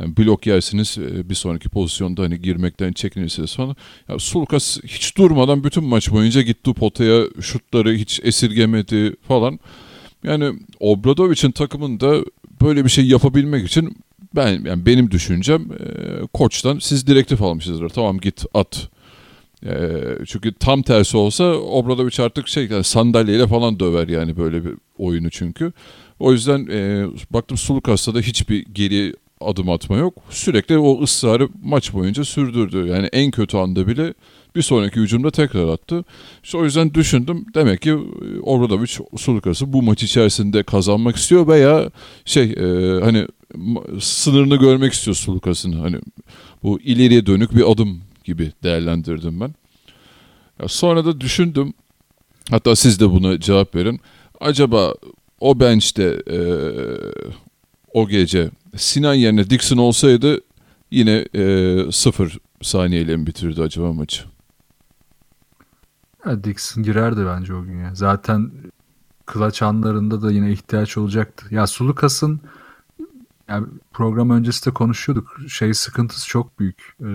S2: Yani blok yersiniz e, bir sonraki pozisyonda hani girmekten çekinirsiniz falan. Ya Sulukas hiç durmadan bütün maç boyunca gitti potaya şutları hiç esirgemedi falan. Yani Obradovic'in takımında böyle bir şey yapabilmek için ben yani benim düşüncem e, koçtan siz direktif almışsınızdır. Tamam git at. E, çünkü tam tersi olsa Obradovic artık şey yani sandalyeyle falan döver yani böyle bir oyunu çünkü. O yüzden e, baktım Sulukas'ta da hiçbir geri adım atma yok. Sürekli o ısrarı maç boyunca sürdürdü. Yani en kötü anda bile bir sonraki hücumda tekrar attı. İşte o yüzden düşündüm demek ki Obradovic Sulukas'ı bu maç içerisinde kazanmak istiyor veya şey e, hani sınırını görmek istiyor Sulukas'ın. Hani bu ileriye dönük bir adım gibi değerlendirdim ben. Ya sonra da düşündüm hatta siz de buna cevap verin. Acaba o bench'te e, o gece Sinan yerine Dixon olsaydı yine e, sıfır saniyeyle mi bitirdi acaba maçı?
S3: Ya Dixon girerdi bence o gün ya. Zaten clutch anlarında da yine ihtiyaç olacaktı. Ya Sulukas'ın yani program öncesi de konuşuyorduk. Şey sıkıntısı çok büyük. Ee,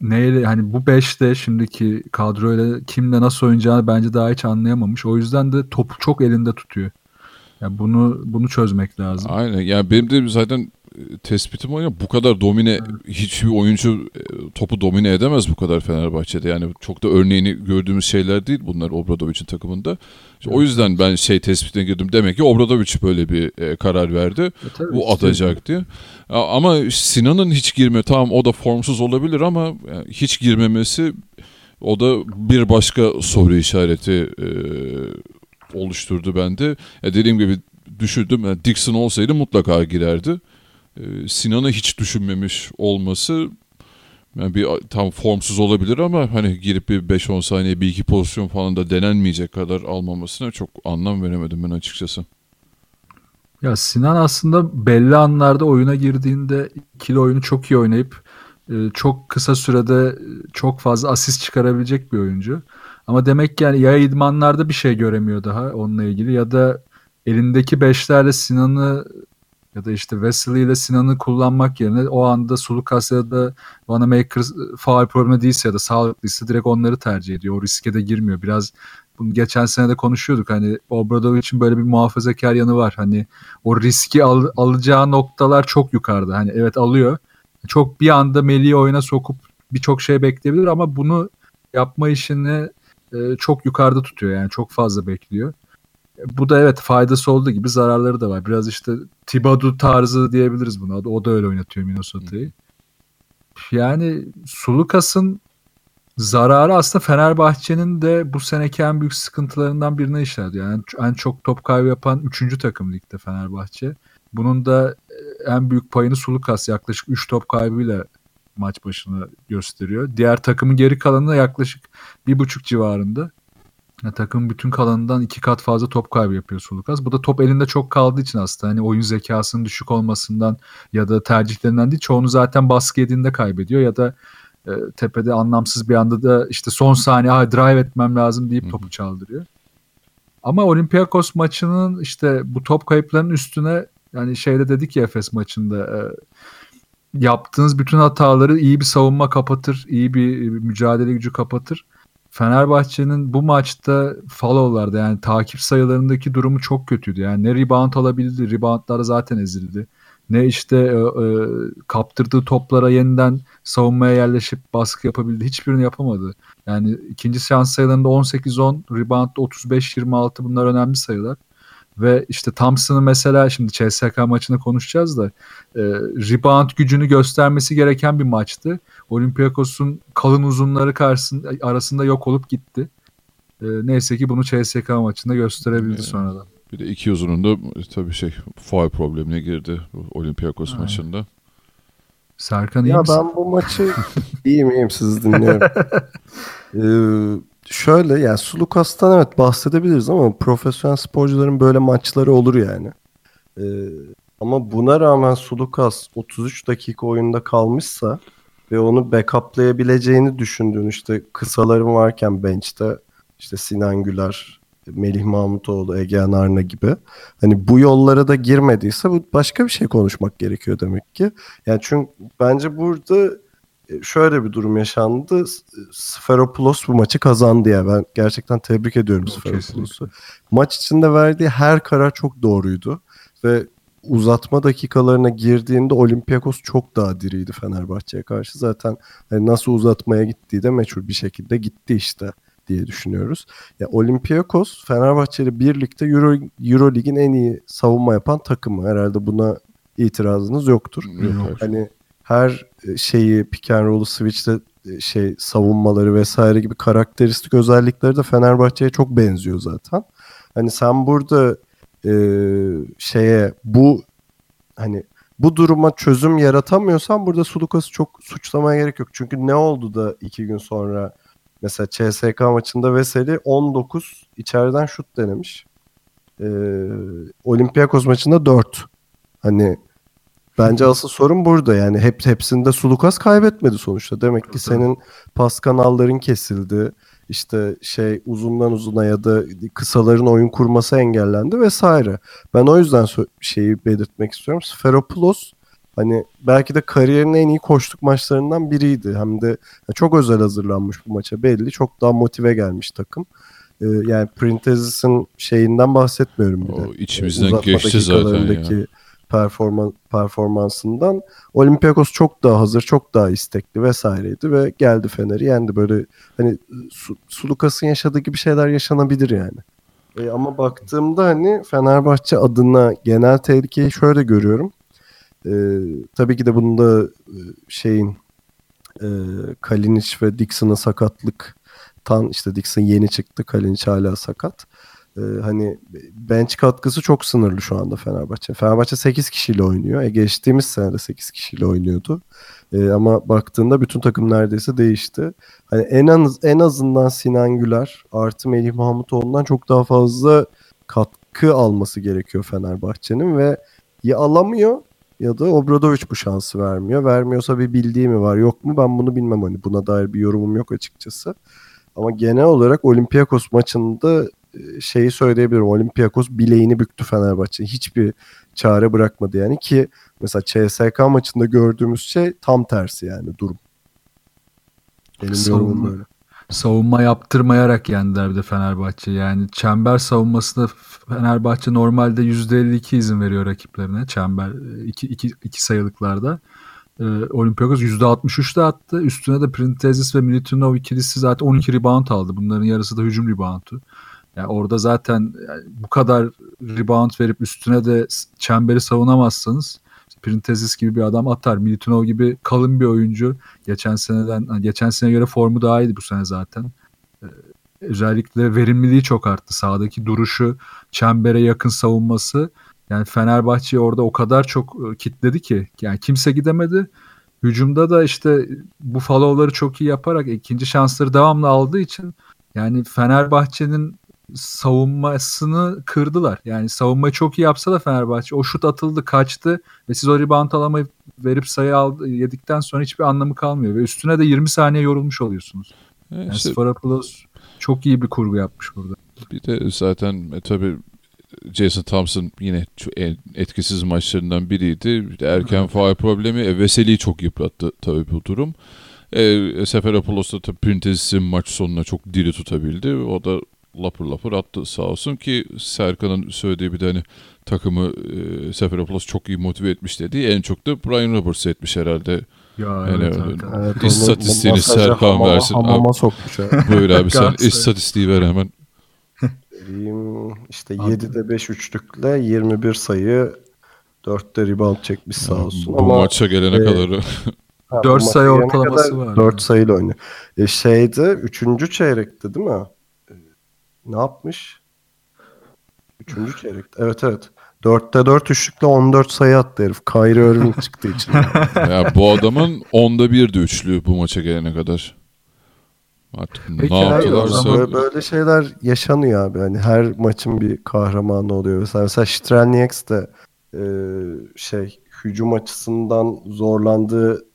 S3: neyle hani bu 5'te şimdiki kadroyla kimle nasıl oynayacağını bence daha hiç anlayamamış. O yüzden de topu çok elinde tutuyor. Yani bunu bunu çözmek lazım.
S2: Aynen. Yani benim de zaten e, tespitim o ya bu kadar domine hiçbir oyuncu e, topu domine edemez bu kadar Fenerbahçe'de. Yani çok da örneğini gördüğümüz şeyler değil bunlar Obradovic'in takımında. İşte O yüzden ben şey tespitine girdim. Demek ki Obradovic böyle bir e, karar verdi.
S3: E tabii
S2: bu
S3: işte.
S2: atacak diye. Ama Sinan'ın hiç girme tamam o da formsuz olabilir ama yani hiç girmemesi o da bir başka soru işareti e, oluşturdu bende. Ya dediğim gibi düşündüm. Yani Dixon olsaydı mutlaka girerdi. Ee, Sinan'ı hiç düşünmemiş olması yani bir tam formsuz olabilir ama hani girip bir 5-10 saniye bir iki pozisyon falan da denenmeyecek kadar almamasına çok anlam veremedim ben açıkçası.
S3: Ya Sinan aslında belli anlarda oyuna girdiğinde ikili oyunu çok iyi oynayıp e, çok kısa sürede çok fazla asist çıkarabilecek bir oyuncu. Ama demek ki yani ya idmanlarda bir şey göremiyor daha onunla ilgili ya da elindeki beşlerle Sinan'ı ya da işte Wesley ile Sinan'ı kullanmak yerine o anda Sulukas ya da Vanamaker faal problemi değilse ya da sağlıklıysa direkt onları tercih ediyor. O riske de girmiyor. Biraz bunu geçen sene de konuşuyorduk. Hani Obradovic'in böyle bir muhafazakar yanı var. Hani o riski al, alacağı noktalar çok yukarıda. Hani evet alıyor. Çok bir anda Melih'i oyuna sokup birçok şey bekleyebilir ama bunu yapma işini e, çok yukarıda tutuyor. Yani çok fazla bekliyor. Bu da evet faydası olduğu gibi zararları da var. Biraz işte Thibodeau tarzı diyebiliriz buna. O da öyle oynatıyor Minnesota'yı. Yani Sulukas'ın zararı aslında Fenerbahçe'nin de bu seneki en büyük sıkıntılarından birine işaret. Yani en çok top kaybı yapan 3. takım ligde Fenerbahçe. Bunun da en büyük payını Sulukas yaklaşık 3 top kaybıyla maç başına gösteriyor. Diğer takımın geri kalanı yaklaşık bir buçuk civarında. Yani takım bütün kalanından iki kat fazla top kaybı yapıyor Sulukas. Bu da top elinde çok kaldığı için aslında hani oyun zekasının düşük olmasından ya da tercihlerinden değil çoğunu zaten baskı yediğinde kaybediyor ya da e, tepede anlamsız bir anda da işte son saniye ah, drive etmem lazım deyip topu çaldırıyor. Ama Olympiakos maçının işte bu top kayıplarının üstüne yani şeyde dedik ya Efes maçında e, yaptığınız bütün hataları iyi bir savunma kapatır, iyi bir mücadele gücü kapatır. Fenerbahçe'nin bu maçta follow'larda yani takip sayılarındaki durumu çok kötüydü. Yani ne rebound alabildi, reboundlar zaten ezildi. Ne işte e, e, kaptırdığı toplara yeniden savunmaya yerleşip baskı yapabildi. Hiçbirini yapamadı. Yani ikinci şans sayılarında 18-10, reboundda 35-26 bunlar önemli sayılar. Ve işte Thompson'ı mesela şimdi CSK maçını konuşacağız da e, rebound gücünü göstermesi gereken bir maçtı. Olympiakos'un kalın uzunları karşısında arasında yok olup gitti. E, neyse ki bunu CSK maçında gösterebildi
S2: Evet.
S3: sonradan.
S2: Bir de iki uzunun da tabii şey faul problemine girdi Olympiakos
S3: Aynen.
S2: maçında.
S3: Serkan iyi
S1: Ya
S3: misin?
S1: ben bu maçı iyiyim iyiyim sizi dinliyorum. Ee, şöyle yani Sulukas'tan evet bahsedebiliriz ama profesyonel sporcuların böyle maçları olur yani. Ee, ama buna rağmen Sulukas 33 dakika oyunda kalmışsa ve onu backuplayabileceğini düşündüğün işte kısaların varken bench'te işte Sinan Güler, Melih Mahmutoğlu, Egehan Arna gibi. Hani bu yollara da girmediyse bu başka bir şey konuşmak gerekiyor demek ki. Yani çünkü bence burada şöyle bir durum yaşandı. Sferopoulos bu maçı kazandı ya. Ben gerçekten tebrik ediyorum Sferopoulos'u. Maç içinde verdiği her karar çok doğruydu ve uzatma dakikalarına girdiğinde Olympiakos çok daha diriydi Fenerbahçe'ye karşı. Zaten hani nasıl uzatmaya gittiği de meçhul bir şekilde gitti işte diye düşünüyoruz. Ya Olympiakos Fenerbahçe ile birlikte Euro Euro Lig'in en iyi savunma yapan takımı. Herhalde buna itirazınız yoktur.
S2: Yok.
S1: Hani her e, şeyi pick and roll'u switch'te e, şey savunmaları vesaire gibi karakteristik özellikleri de Fenerbahçe'ye çok benziyor zaten. Hani sen burada e, şeye bu hani bu duruma çözüm yaratamıyorsan burada Sulukas'ı çok suçlamaya gerek yok. Çünkü ne oldu da iki gün sonra mesela CSK maçında Veseli 19 içeriden şut denemiş. E, Olympiakos maçında 4. Hani Bence asıl sorun burada yani hep hepsinde Sulukas kaybetmedi sonuçta. Demek ki senin pas kanalların kesildi. İşte şey uzundan uzuna ya da kısaların oyun kurması engellendi vesaire. Ben o yüzden şeyi belirtmek istiyorum. Sferopoulos hani belki de kariyerinin en iyi koştuk maçlarından biriydi. Hem de çok özel hazırlanmış bu maça belli. Çok daha motive gelmiş takım. Ee, yani Printezis'in şeyinden bahsetmiyorum bir de.
S2: O içimizden geçti zaten ya
S1: performan performansından Olympiakos çok daha hazır, çok daha istekli vesaireydi ve geldi Fener'i yendi. Böyle hani Sulukas'ın yaşadığı gibi şeyler yaşanabilir yani. E, ama baktığımda hani Fenerbahçe adına genel tehlikeyi şöyle görüyorum. E, tabii ki de bunda e, şeyin e, Kalinic ve Dixon'ın sakatlık tan işte Dixon yeni çıktı. Kalinic hala sakat e, hani bench katkısı çok sınırlı şu anda Fenerbahçe. Fenerbahçe 8 kişiyle oynuyor. E, geçtiğimiz sene de 8 kişiyle oynuyordu. E, ama baktığında bütün takım neredeyse değişti. Hani en az en azından Sinan Güler artı Melih Mahmutoğlu'ndan çok daha fazla katkı alması gerekiyor Fenerbahçe'nin ve ya alamıyor ya da Obradoviç bu şansı vermiyor. Vermiyorsa bir bildiği mi var yok mu ben bunu bilmem hani buna dair bir yorumum yok açıkçası. Ama genel olarak Olympiakos maçında şeyi söyleyebilirim. Olympiakos bileğini büktü Fenerbahçe. Hiçbir çare bırakmadı yani ki mesela CSK maçında gördüğümüz şey tam tersi yani durum.
S3: Benim savunma, böyle. Savunma yaptırmayarak yendiler bir de Fenerbahçe. Yani çember savunmasında Fenerbahçe normalde %52 izin veriyor rakiplerine. Çember iki, iki, iki sayılıklarda. Ee, Olympiakos %63 de attı. Üstüne de Printezis ve Militinov ikilisi zaten 12 rebound aldı. Bunların yarısı da hücum reboundu. Yani orada zaten yani bu kadar rebound verip üstüne de çemberi savunamazsanız Printezis gibi bir adam atar. Militinov gibi kalın bir oyuncu. Geçen seneden geçen sene göre formu daha iyiydi bu sene zaten. Ee, özellikle verimliliği çok arttı. Sağdaki duruşu, çembere yakın savunması. Yani Fenerbahçe orada o kadar çok e, kitledi ki yani kimse gidemedi. Hücumda da işte bu follow'ları çok iyi yaparak ikinci şansları devamlı aldığı için yani Fenerbahçe'nin savunmasını kırdılar. Yani savunmayı çok iyi yapsa da Fenerbahçe o şut atıldı kaçtı ve siz o rebound alamayıp verip sayı aldı, yedikten sonra hiçbir anlamı kalmıyor ve üstüne de 20 saniye yorulmuş oluyorsunuz. Evet, yani işte, Sparapoulos çok iyi bir kurgu yapmış burada.
S2: Bir de zaten e, tabii Jason Thompson yine en etkisiz maçlarından biriydi. Erken faal problemi e, Veseli'yi çok yıprattı tabii bu durum. E, Seferopoulos da tabii Printezis'i maç sonuna çok diri tutabildi. O da lapır lapır attı sağ olsun ki Serkan'ın söylediği bir de hani takımı e, Seferopoulos çok iyi motive etmiş dediği en çok da Brian Roberts etmiş herhalde.
S3: Ya yani evet,
S2: evet, İstatistiğini Serkan hamama, versin.
S1: Hamama sokmuş.
S2: Buyur abi sen istatistiği ver hemen.
S1: İşte 7'de 5 üçlükle 21 sayı 4'te rebound çekmiş sağ olsun.
S2: Bu Ama, maça gelene e, kadar.
S3: 4 sayı ortalaması var.
S1: 4 sayıyla oynuyor. E, şeyde 3. çeyrekte değil mi? Ne yapmış? Üçüncü çeyrek. Evet evet. Dörtte dört üçlükle 14 sayı attı herif. Kyrie Irving çıktığı için.
S2: ya bu adamın onda birdi üçlü bu maça gelene kadar. Artık Peki, ne yaptılarsa...
S1: Böyle, böyle şeyler yaşanıyor abi. Hani her maçın bir kahramanı oluyor. Mesela, mesela Strelnieks de e, şey hücum açısından zorlandığı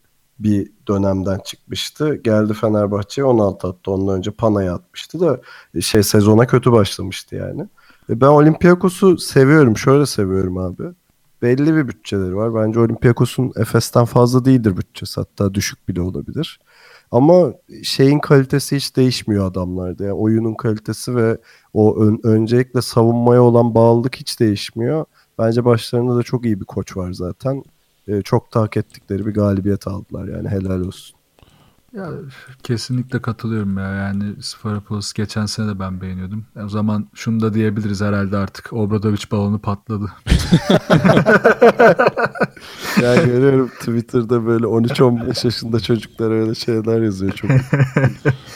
S1: bir dönemden çıkmıştı. Geldi Fenerbahçe'ye 16 attı. Ondan önce Pana'ya atmıştı da e, şey sezona kötü başlamıştı yani. E, ben Olympiakos'u seviyorum. Şöyle seviyorum abi. Belli bir bütçeleri var. Bence Olympiakos'un Efes'ten fazla değildir bütçesi. Hatta düşük bile olabilir. Ama şeyin kalitesi hiç değişmiyor adamlarda. Yani oyunun kalitesi ve o ön, öncelikle savunmaya olan bağlılık hiç değişmiyor. Bence başlarında da çok iyi bir koç var zaten. E, çok hak ettikleri bir galibiyet aldılar yani helal olsun.
S3: Ya kesinlikle katılıyorum ya. Yani Sferapolis geçen sene de ben beğeniyordum. O zaman şunu da diyebiliriz herhalde artık. Obradovic balonu patladı.
S1: ya görüyorum Twitter'da böyle 13-15 yaşında çocuklar öyle şeyler yazıyor çok.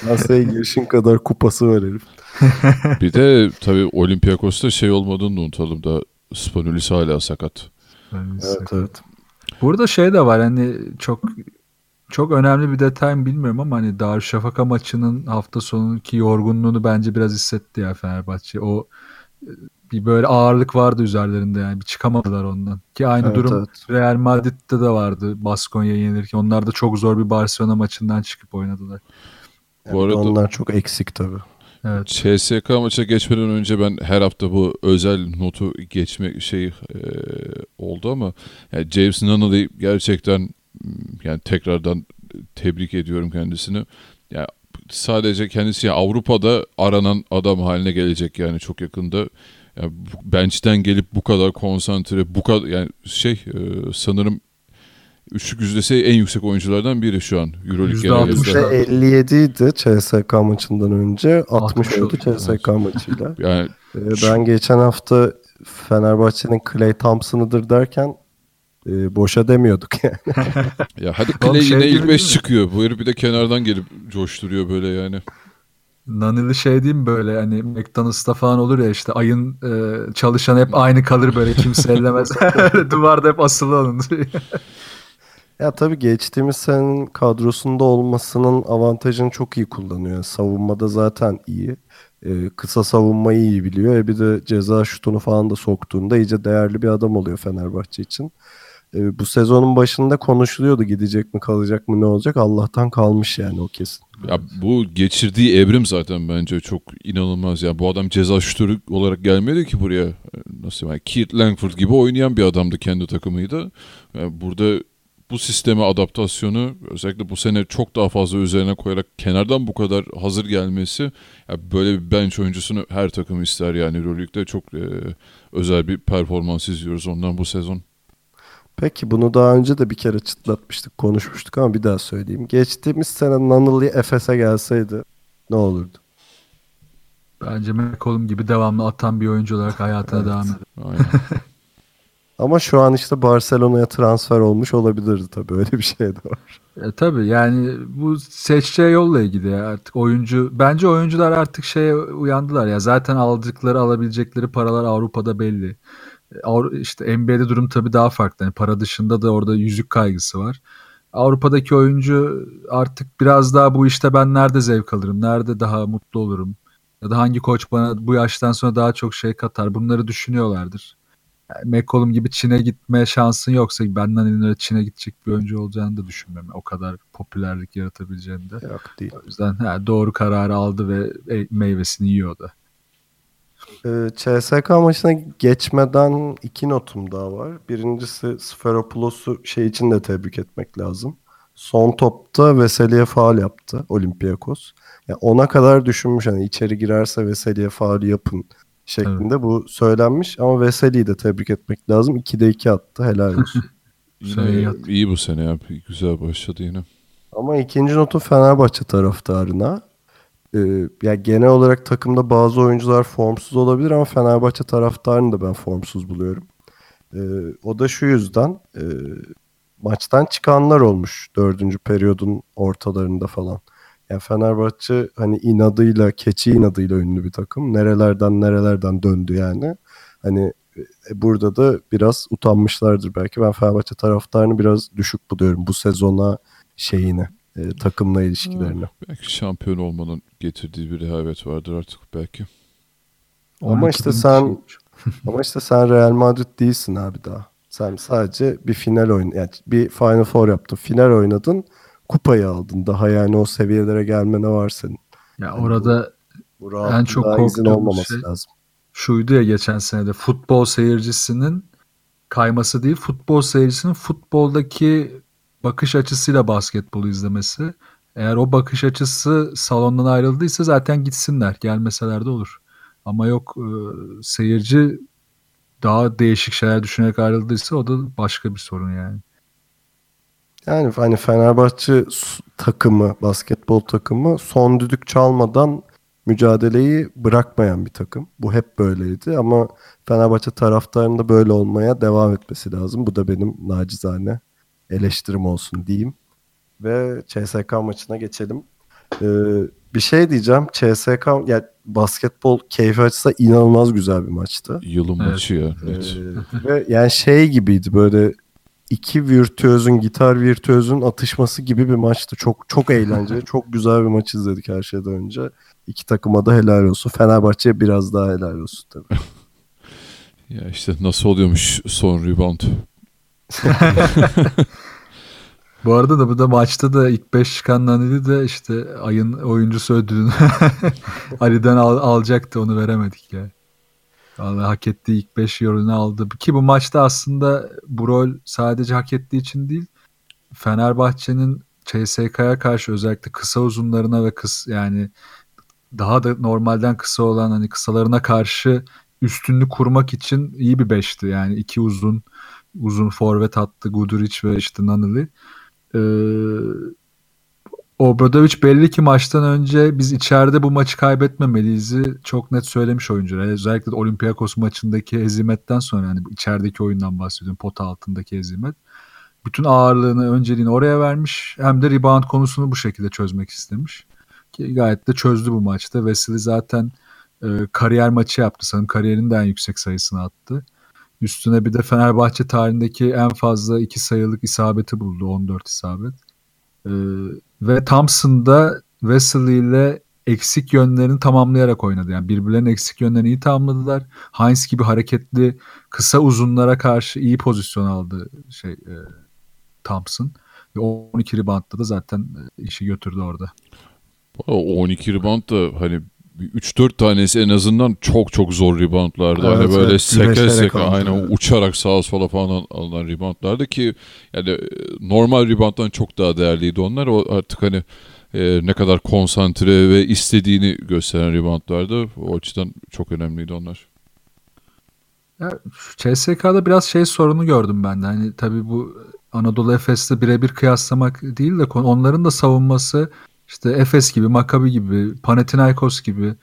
S1: Masaya girişin kadar kupası var herif.
S2: Bir de tabii Olympiakos'ta şey olmadığını da unutalım da Spanulis hala sakat.
S1: Evet evet.
S3: Burada şey de var hani çok çok önemli bir detay mı bilmiyorum ama hani Darüşşafaka maçının hafta sonunki yorgunluğunu bence biraz hissetti ya Fenerbahçe. O bir böyle ağırlık vardı üzerlerinde yani bir çıkamadılar ondan. Ki aynı
S1: Evet,
S3: durum
S1: evet.
S3: Real Madrid'de de vardı Baskonya'yı yenirken. Onlar da çok zor bir Barcelona maçından çıkıp oynadılar.
S1: Yani
S2: Bu arada-
S1: onlar çok eksik tabii.
S3: Evet.
S2: CSK maça geçmeden önce ben her hafta bu özel notu geçme şey e, oldu ama yani James Nunnally gerçekten m, yani tekrardan tebrik ediyorum kendisini. Ya sadece kendisi yani Avrupa'da aranan adam haline gelecek yani çok yakında. Yani bench'ten gelip bu kadar konsantre, bu kadar yani şey e, sanırım üçlük yüzdesi en yüksek oyunculardan biri şu an Euroleague genelinde.
S3: da.
S1: İşte 57 idi CSK maçından önce. 60
S3: 60
S1: oldu. CSK maçıyla.
S2: Yani
S1: Ee, ben geçen hafta Fenerbahçe'nin Clay Thompson'ıdır derken e, boşa demiyorduk yani.
S2: Ya hadi Clay
S3: şey
S2: yine ilk 5
S3: değil mi?
S2: çıkıyor. Bu herif bir de kenardan gelip coşturuyor böyle yani.
S3: Nanili şey diyeyim böyle hani McDonald's'ta falan olur ya işte ayın e, çalışan hep aynı kalır böyle kimse ellemez. Duvarda hep asılı onun.
S1: Ya tabii geçtiğimiz senenin kadrosunda olmasının avantajını çok iyi kullanıyor. Savunmada zaten iyi. Ee, kısa savunmayı iyi biliyor. E bir de ceza şutunu falan da soktuğunda iyice değerli bir adam oluyor Fenerbahçe için. Ee, bu sezonun başında konuşuluyordu gidecek mi kalacak mı ne olacak. Allah'tan kalmış yani o kesin.
S2: Ya bu geçirdiği evrim zaten bence çok inanılmaz ya. Bu adam ceza şutörü olarak gelmedi ki buraya. Nasıl yani Keith Langford gibi oynayan bir adamdı kendi takımıydı. Yani burada bu sisteme adaptasyonu özellikle bu sene çok daha fazla üzerine koyarak kenardan bu kadar hazır gelmesi ya böyle bir bench oyuncusunu her takım ister yani Euroleague'de çok e, özel bir performans izliyoruz ondan bu sezon.
S1: Peki bunu daha önce de bir kere çıtlatmıştık, konuşmuştuk ama bir daha söyleyeyim. Geçtiğimiz sene Nunnally Efes'e gelseydi ne olurdu?
S3: Bence McCollum gibi devamlı atan bir oyuncu olarak hayatına
S1: Evet.
S3: devam eder.
S2: Aynen.
S1: Ama şu an işte Barcelona'ya transfer olmuş olabilirdi tabii. Öyle bir şey de var.
S3: E, tabii yani bu seçeceği yolla ilgili ya artık oyuncu bence oyuncular artık şeye uyandılar ya zaten aldıkları alabilecekleri paralar Avrupa'da belli. E, işte NBA'de durum tabii daha farklı. Yani para dışında da orada yüzük kaygısı var. Avrupa'daki oyuncu artık biraz daha bu işte ben nerede zevk alırım, nerede daha mutlu olurum ya da hangi koç bana bu yaştan sonra daha çok şey katar bunları düşünüyorlardır. McCollum gibi Çin'e gitme şansın yoksa benden elin öyle Çin'e gidecek bir oyuncu olacağını da düşünmüyorum. O kadar popülerlik yaratabileceğini de.
S1: Yok değil.
S3: O yüzden ha, doğru kararı aldı ve e- meyvesini yiyor da.
S1: Ee, CSK maçına geçmeden iki notum daha var. Birincisi Sferopoulos'u şey için de tebrik etmek lazım. Son topta Veseli'ye faal yaptı Olympiakos. Yani ona kadar düşünmüş hani içeri girerse Veseli'ye faal yapın şeklinde bu söylenmiş ama Veseli'yi de tebrik etmek lazım. 2'de 2 attı helal olsun.
S3: Şey
S2: Yine iyi bu sene ya. Güzel başladı yine.
S1: Ama ikinci notu Fenerbahçe taraftarına. Ee, ya genel olarak takımda bazı oyuncular formsuz olabilir ama Fenerbahçe taraftarını da ben formsuz buluyorum. Ee, o da şu yüzden e, maçtan çıkanlar olmuş dördüncü periyodun ortalarında falan. Yani Fenerbahçe hani inadıyla, keçi inadıyla ünlü bir takım. Nerelerden nerelerden döndü yani. Hani e, burada da biraz utanmışlardır belki. Ben Fenerbahçe taraftarını biraz düşük buluyorum bu sezona şeyine, e, takımla ilişkilerine.
S2: Belki şampiyon olmanın getirdiği bir rehavet vardır artık belki.
S1: Ama
S3: 12
S1: işte sen- Ama işte sen Real Madrid değilsin abi daha. Sen sadece bir final oyun yani bir Final Four yaptın. Final oynadın. Kupayı aldın. Daha yani o seviyelere gelmene var senin.
S3: Ya orada
S1: Bu
S3: En çok korktuğum şey-
S1: lazım.
S3: şuydu ya geçen senede futbol seyircisinin kayması değil futbol seyircisinin futboldaki bakış açısıyla basketbolu izlemesi. Eğer o bakış açısı salondan ayrıldıysa zaten gitsinler gelmeseler de olur. Ama yok e, seyirci daha değişik şeyler düşünerek ayrıldıysa o da başka bir sorun yani.
S1: Yani hani Fenerbahçe takımı, basketbol takımı son düdük çalmadan mücadeleyi bırakmayan bir takım. Bu hep böyleydi ama Fenerbahçe taraftarının da böyle olmaya devam etmesi lazım. Bu da benim nacizane eleştirim olsun diyeyim. Ve CSK maçına geçelim. Ee, bir şey diyeceğim. CSK yani basketbol keyfi açısından inanılmaz güzel bir maçtı.
S2: Yılın
S3: Evet.
S2: maçı ya.
S1: Ee, ve yani şey gibiydi böyle iki virtüözün gitar virtüözün atışması gibi bir maçtı. Çok çok eğlenceli, çok güzel bir maç izledik her şeyden önce. İki takıma da helal olsun. Fenerbahçe'ye biraz daha helal olsun tabii.
S2: Ya işte nasıl oluyormuş son rebound.
S3: Bu arada da bu da maçta da ilk 5 çıkan Nanili de işte ayın oyuncusu ödülünü Ali'den al- alacaktı onu veremedik ya. Vallahi hak ettiği ilk 5 yorunu aldı. Ki bu maçta aslında bu rol sadece hak ettiği için değil Fenerbahçe'nin CSK'ya karşı özellikle kısa uzunlarına ve kıs yani daha da normalden kısa olan hani kısalarına karşı üstünlük kurmak için iyi bir beşti. Yani iki uzun uzun forvet attı Guduric ve işte Nanili. Ee, Obradovic belli ki maçtan önce biz içeride bu maçı kaybetmemeliyiz'i çok net söylemiş oyuncular. Özellikle de Olympiakos maçındaki hezimetten sonra yani içerideki oyundan bahsediyorum. Pota altındaki hezimet. Bütün ağırlığını, önceliğini oraya vermiş. Hem de rebound konusunu bu şekilde çözmek istemiş. Ki gayet de çözdü bu maçta. Wesley zaten e, kariyer maçı yaptı. Sanırım kariyerinin en yüksek sayısını attı. Üstüne bir de Fenerbahçe tarihindeki en fazla iki sayılık isabeti buldu. 14 isabet. Ee, ve Thompson da Wesley ile eksik yönlerini tamamlayarak oynadı. Yani birbirlerinin eksik yönlerini iyi tamamladılar. Heinz gibi hareketli kısa uzunlara karşı iyi pozisyon aldı şey e, Thompson. Ve 12 reboundda da zaten e, işi götürdü orada.
S2: O 12 rebound da hani 3-4 tanesi en azından çok çok zor reboundlardı.
S1: Evet,
S2: hani böyle
S1: evet,
S2: seke seke aynen uçarak sağa sola falan al- alınan reboundlardı ki yani e, normal rebounddan çok daha değerliydi onlar. O artık hani e, ne kadar konsantre ve istediğini gösteren reboundlardı. O açıdan çok önemliydi onlar.
S3: Ya, CSK'da biraz şey sorunu gördüm ben de. Hani tabii bu Anadolu Efes'le birebir kıyaslamak değil de onların da savunması işte Efes gibi, Maccabi gibi, Panathinaikos gibi,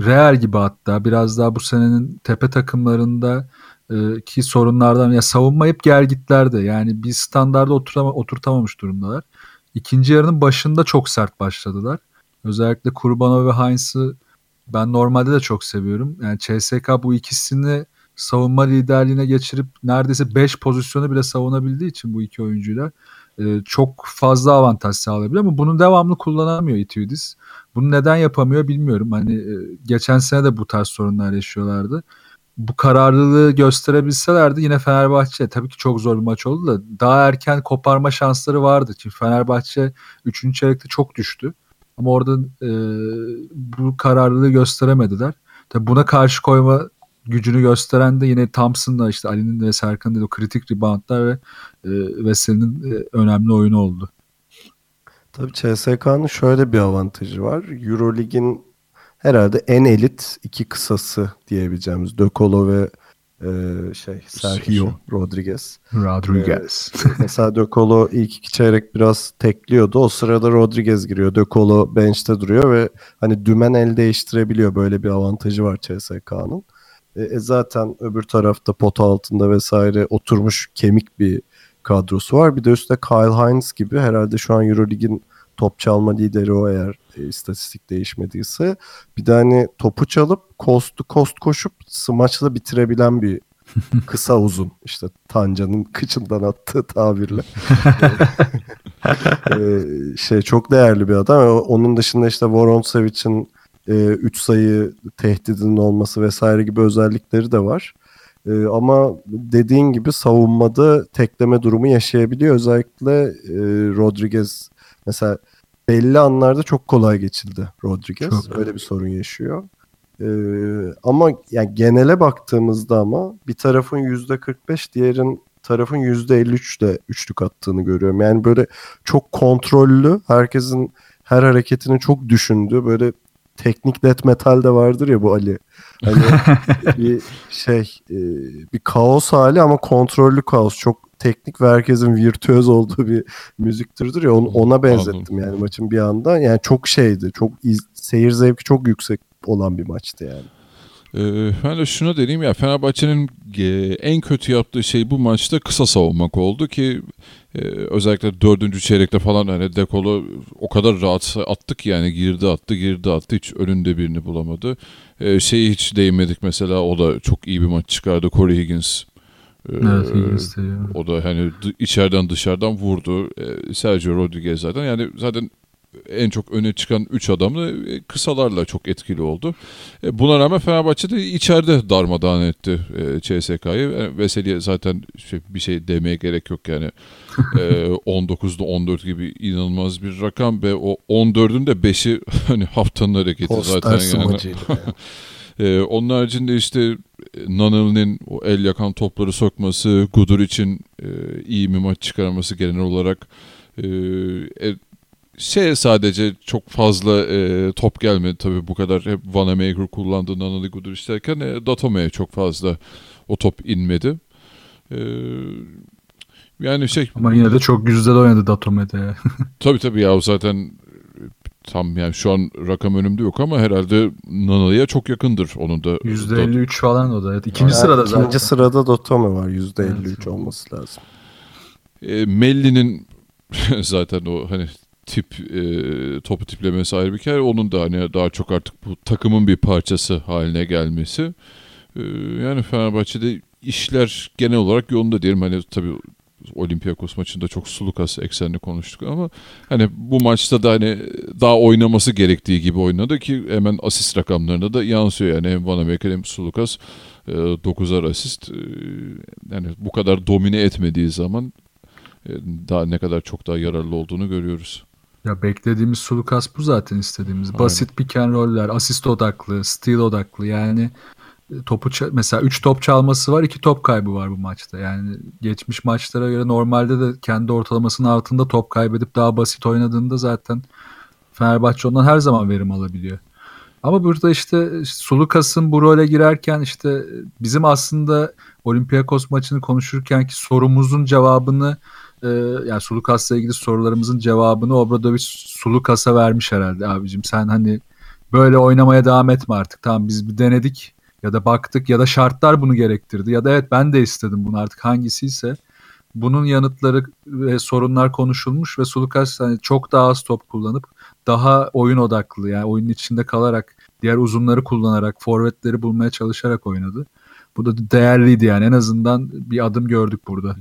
S3: Real gibi hatta biraz daha bu senenin tepe takımlarında e, ki sorunlardan ya savunma hep gel gitlerdi. Yani bir standarda oturtama, oturtamamış durumdalar. İkinci yarının başında çok sert başladılar. Özellikle Kurbanov ve Heinz'ı ben normalde de çok seviyorum. Yani CSK bu ikisini savunma liderliğine geçirip neredeyse 5 pozisyonu bile savunabildiği için bu iki oyuncuyla e, çok fazla avantaj sağlayabiliyor ama bunu devamlı kullanamıyor Itudis. Bunu neden yapamıyor bilmiyorum. Hani e, geçen sene de bu tarz sorunlar yaşıyorlardı. Bu kararlılığı gösterebilselerdi yine Fenerbahçe tabii ki çok zor bir maç oldu da daha erken koparma şansları vardı. Çünkü Fenerbahçe 3. çeyrekte çok düştü. Ama orada e, bu kararlılığı gösteremediler. Tabii buna karşı koyma gücünü gösteren de yine Thompson'la işte Ali'nin ve Serkan'ın o kritik reboundlar ve e, Veseli'nin e, önemli oyunu oldu.
S1: Tabii CSK'nın şöyle bir avantajı var. Eurolig'in herhalde en elit iki kısası diyebileceğimiz De Colo ve e, şey Sergio Rodriguez.
S3: Rodriguez.
S1: Mesela De Colo ilk iki çeyrek biraz tekliyordu. O sırada Rodriguez giriyor. De Colo bench'te duruyor ve hani dümen el değiştirebiliyor. Böyle bir avantajı var CSK'nın. E, e zaten öbür tarafta pot altında vesaire oturmuş kemik bir kadrosu var. Bir de üstte Kyle Hines gibi herhalde şu an Eurolig'in top çalma lideri o eğer e, istatistik değişmediyse. Bir de hani topu çalıp coast to coast koşup smaçla bitirebilen bir kısa uzun işte Tanca'nın kıçından attığı tabirle. Ee, şey çok değerli bir adam. O- Onun dışında işte Voronsevic'in 3 sayı tehdidinin olması vesaire gibi özellikleri de var. Ee, ama dediğin gibi savunmada tekleme durumu yaşayabiliyor. Özellikle e, Rodriguez mesela belli anlarda çok kolay geçildi Rodriguez.
S3: Çok.
S1: Öyle bir sorun yaşıyor. Ee, ama yani genele baktığımızda ama bir tarafın %45 diğerin tarafın %53 de üçlük attığını görüyorum. Yani böyle çok kontrollü herkesin her hareketini çok düşündüğü böyle teknik death metal de vardır ya bu Ali. Hani bir şey e, bir kaos hali ama kontrollü kaos. Çok teknik ve herkesin virtüöz olduğu bir müzik türüdür ya ona benzettim yani maçın bir anda. Yani çok şeydi. Çok iz- seyir zevki çok yüksek olan bir maçtı yani.
S2: Ee, ben de şunu deneyeyim ya Fenerbahçe'nin e, en kötü yaptığı şey bu maçta kısa savunmak oldu ki e, özellikle dördüncü çeyrekte falan hani Dekolo o kadar rahat attık yani girdi attı girdi attı hiç önünde birini bulamadı. E, şeyi hiç değinmedik mesela o da çok iyi bir maç çıkardı Corey Higgins.
S3: Evet, Higgins.
S2: O da hani içeriden dışarıdan vurdu. Sergio Rodriguez zaten yani zaten en çok öne çıkan 3 adam da e, kısalarla çok etkili oldu. E, Buna rağmen Fenerbahçe de içeride darmadağın etti e, CSK'yı. Veseli'ye zaten şey, bir şey demeye gerek yok yani. E, 19'da 14 gibi inanılmaz bir rakam ve o 14'ün de 5'i hani haftanın hareketi zaten
S1: Postersi
S2: yani. Ee, onun haricinde işte Nanıl'ın o el yakan topları sokması, Gudur için e, iyi bir maç çıkarması genel olarak e, şey sadece çok fazla e, top gelmedi tabii bu kadar hep Vanamaker kullandı Nanıl'ı Gudur isterken e, Datome'ye çok fazla o top inmedi. E, yani şey
S3: Ama yine de çok güzel oynadı Datome'de.
S2: Tabii tabii ya o zaten e, tam yani şu an rakam önümde yok ama herhalde Nanalı'ya çok yakındır onun da.
S3: %53 falan o da. Evet, ikinci
S1: Yani
S3: sırada zaten.
S1: İkinci sırada Dotome var. %53
S3: Evet.
S1: olması lazım.
S2: E, Melli'nin zaten o hani tip e, topu tiplemesi ayrı bir kere. Onun da hani daha çok artık bu takımın bir parçası haline gelmesi. E, yani Fenerbahçe'de işler genel olarak yolunda diyelim. Hani tabii Olympiakos maçında çok Sulukas eksenli konuştuk ama hani bu maçta da hani daha oynaması gerektiği gibi oynadı ki hemen asist rakamlarına da yansıyor yani hem Vanamaker hem Sulukas e, 9'ar asist E, yani bu kadar domine etmediği zaman e, daha ne kadar çok daha yararlı olduğunu görüyoruz.
S3: Ya beklediğimiz Sulukas bu zaten istediğimiz.
S2: Aynen.
S3: Basit pick and roll'ler, asist odaklı, steal odaklı. Yani e, topu mesela 3 top çalması var, 2 top kaybı var bu maçta. Yani geçmiş maçlara göre normalde de kendi ortalamasının altında top kaybedip daha basit oynadığında zaten Fenerbahçe ondan her zaman verim alabiliyor. Ama burada işte Sulukas'ın bu role girerken işte bizim aslında Olympiakos maçını konuşurken ki sorumuzun cevabını e, yani Sulukas'la ilgili sorularımızın cevabını Obradovic Sulukas'a vermiş herhalde abicim. Sen hani böyle oynamaya devam etme artık. Tamam biz bir denedik ya da baktık ya da şartlar bunu gerektirdi ya da evet ben de istedim bunu artık hangisiyse bunun yanıtları ve sorunlar konuşulmuş ve Sulukas hani çok daha az top kullanıp daha oyun odaklı yani oyunun içinde kalarak diğer uzunları kullanarak forvetleri bulmaya çalışarak oynadı. Bu da değerliydi yani en azından bir adım gördük burada.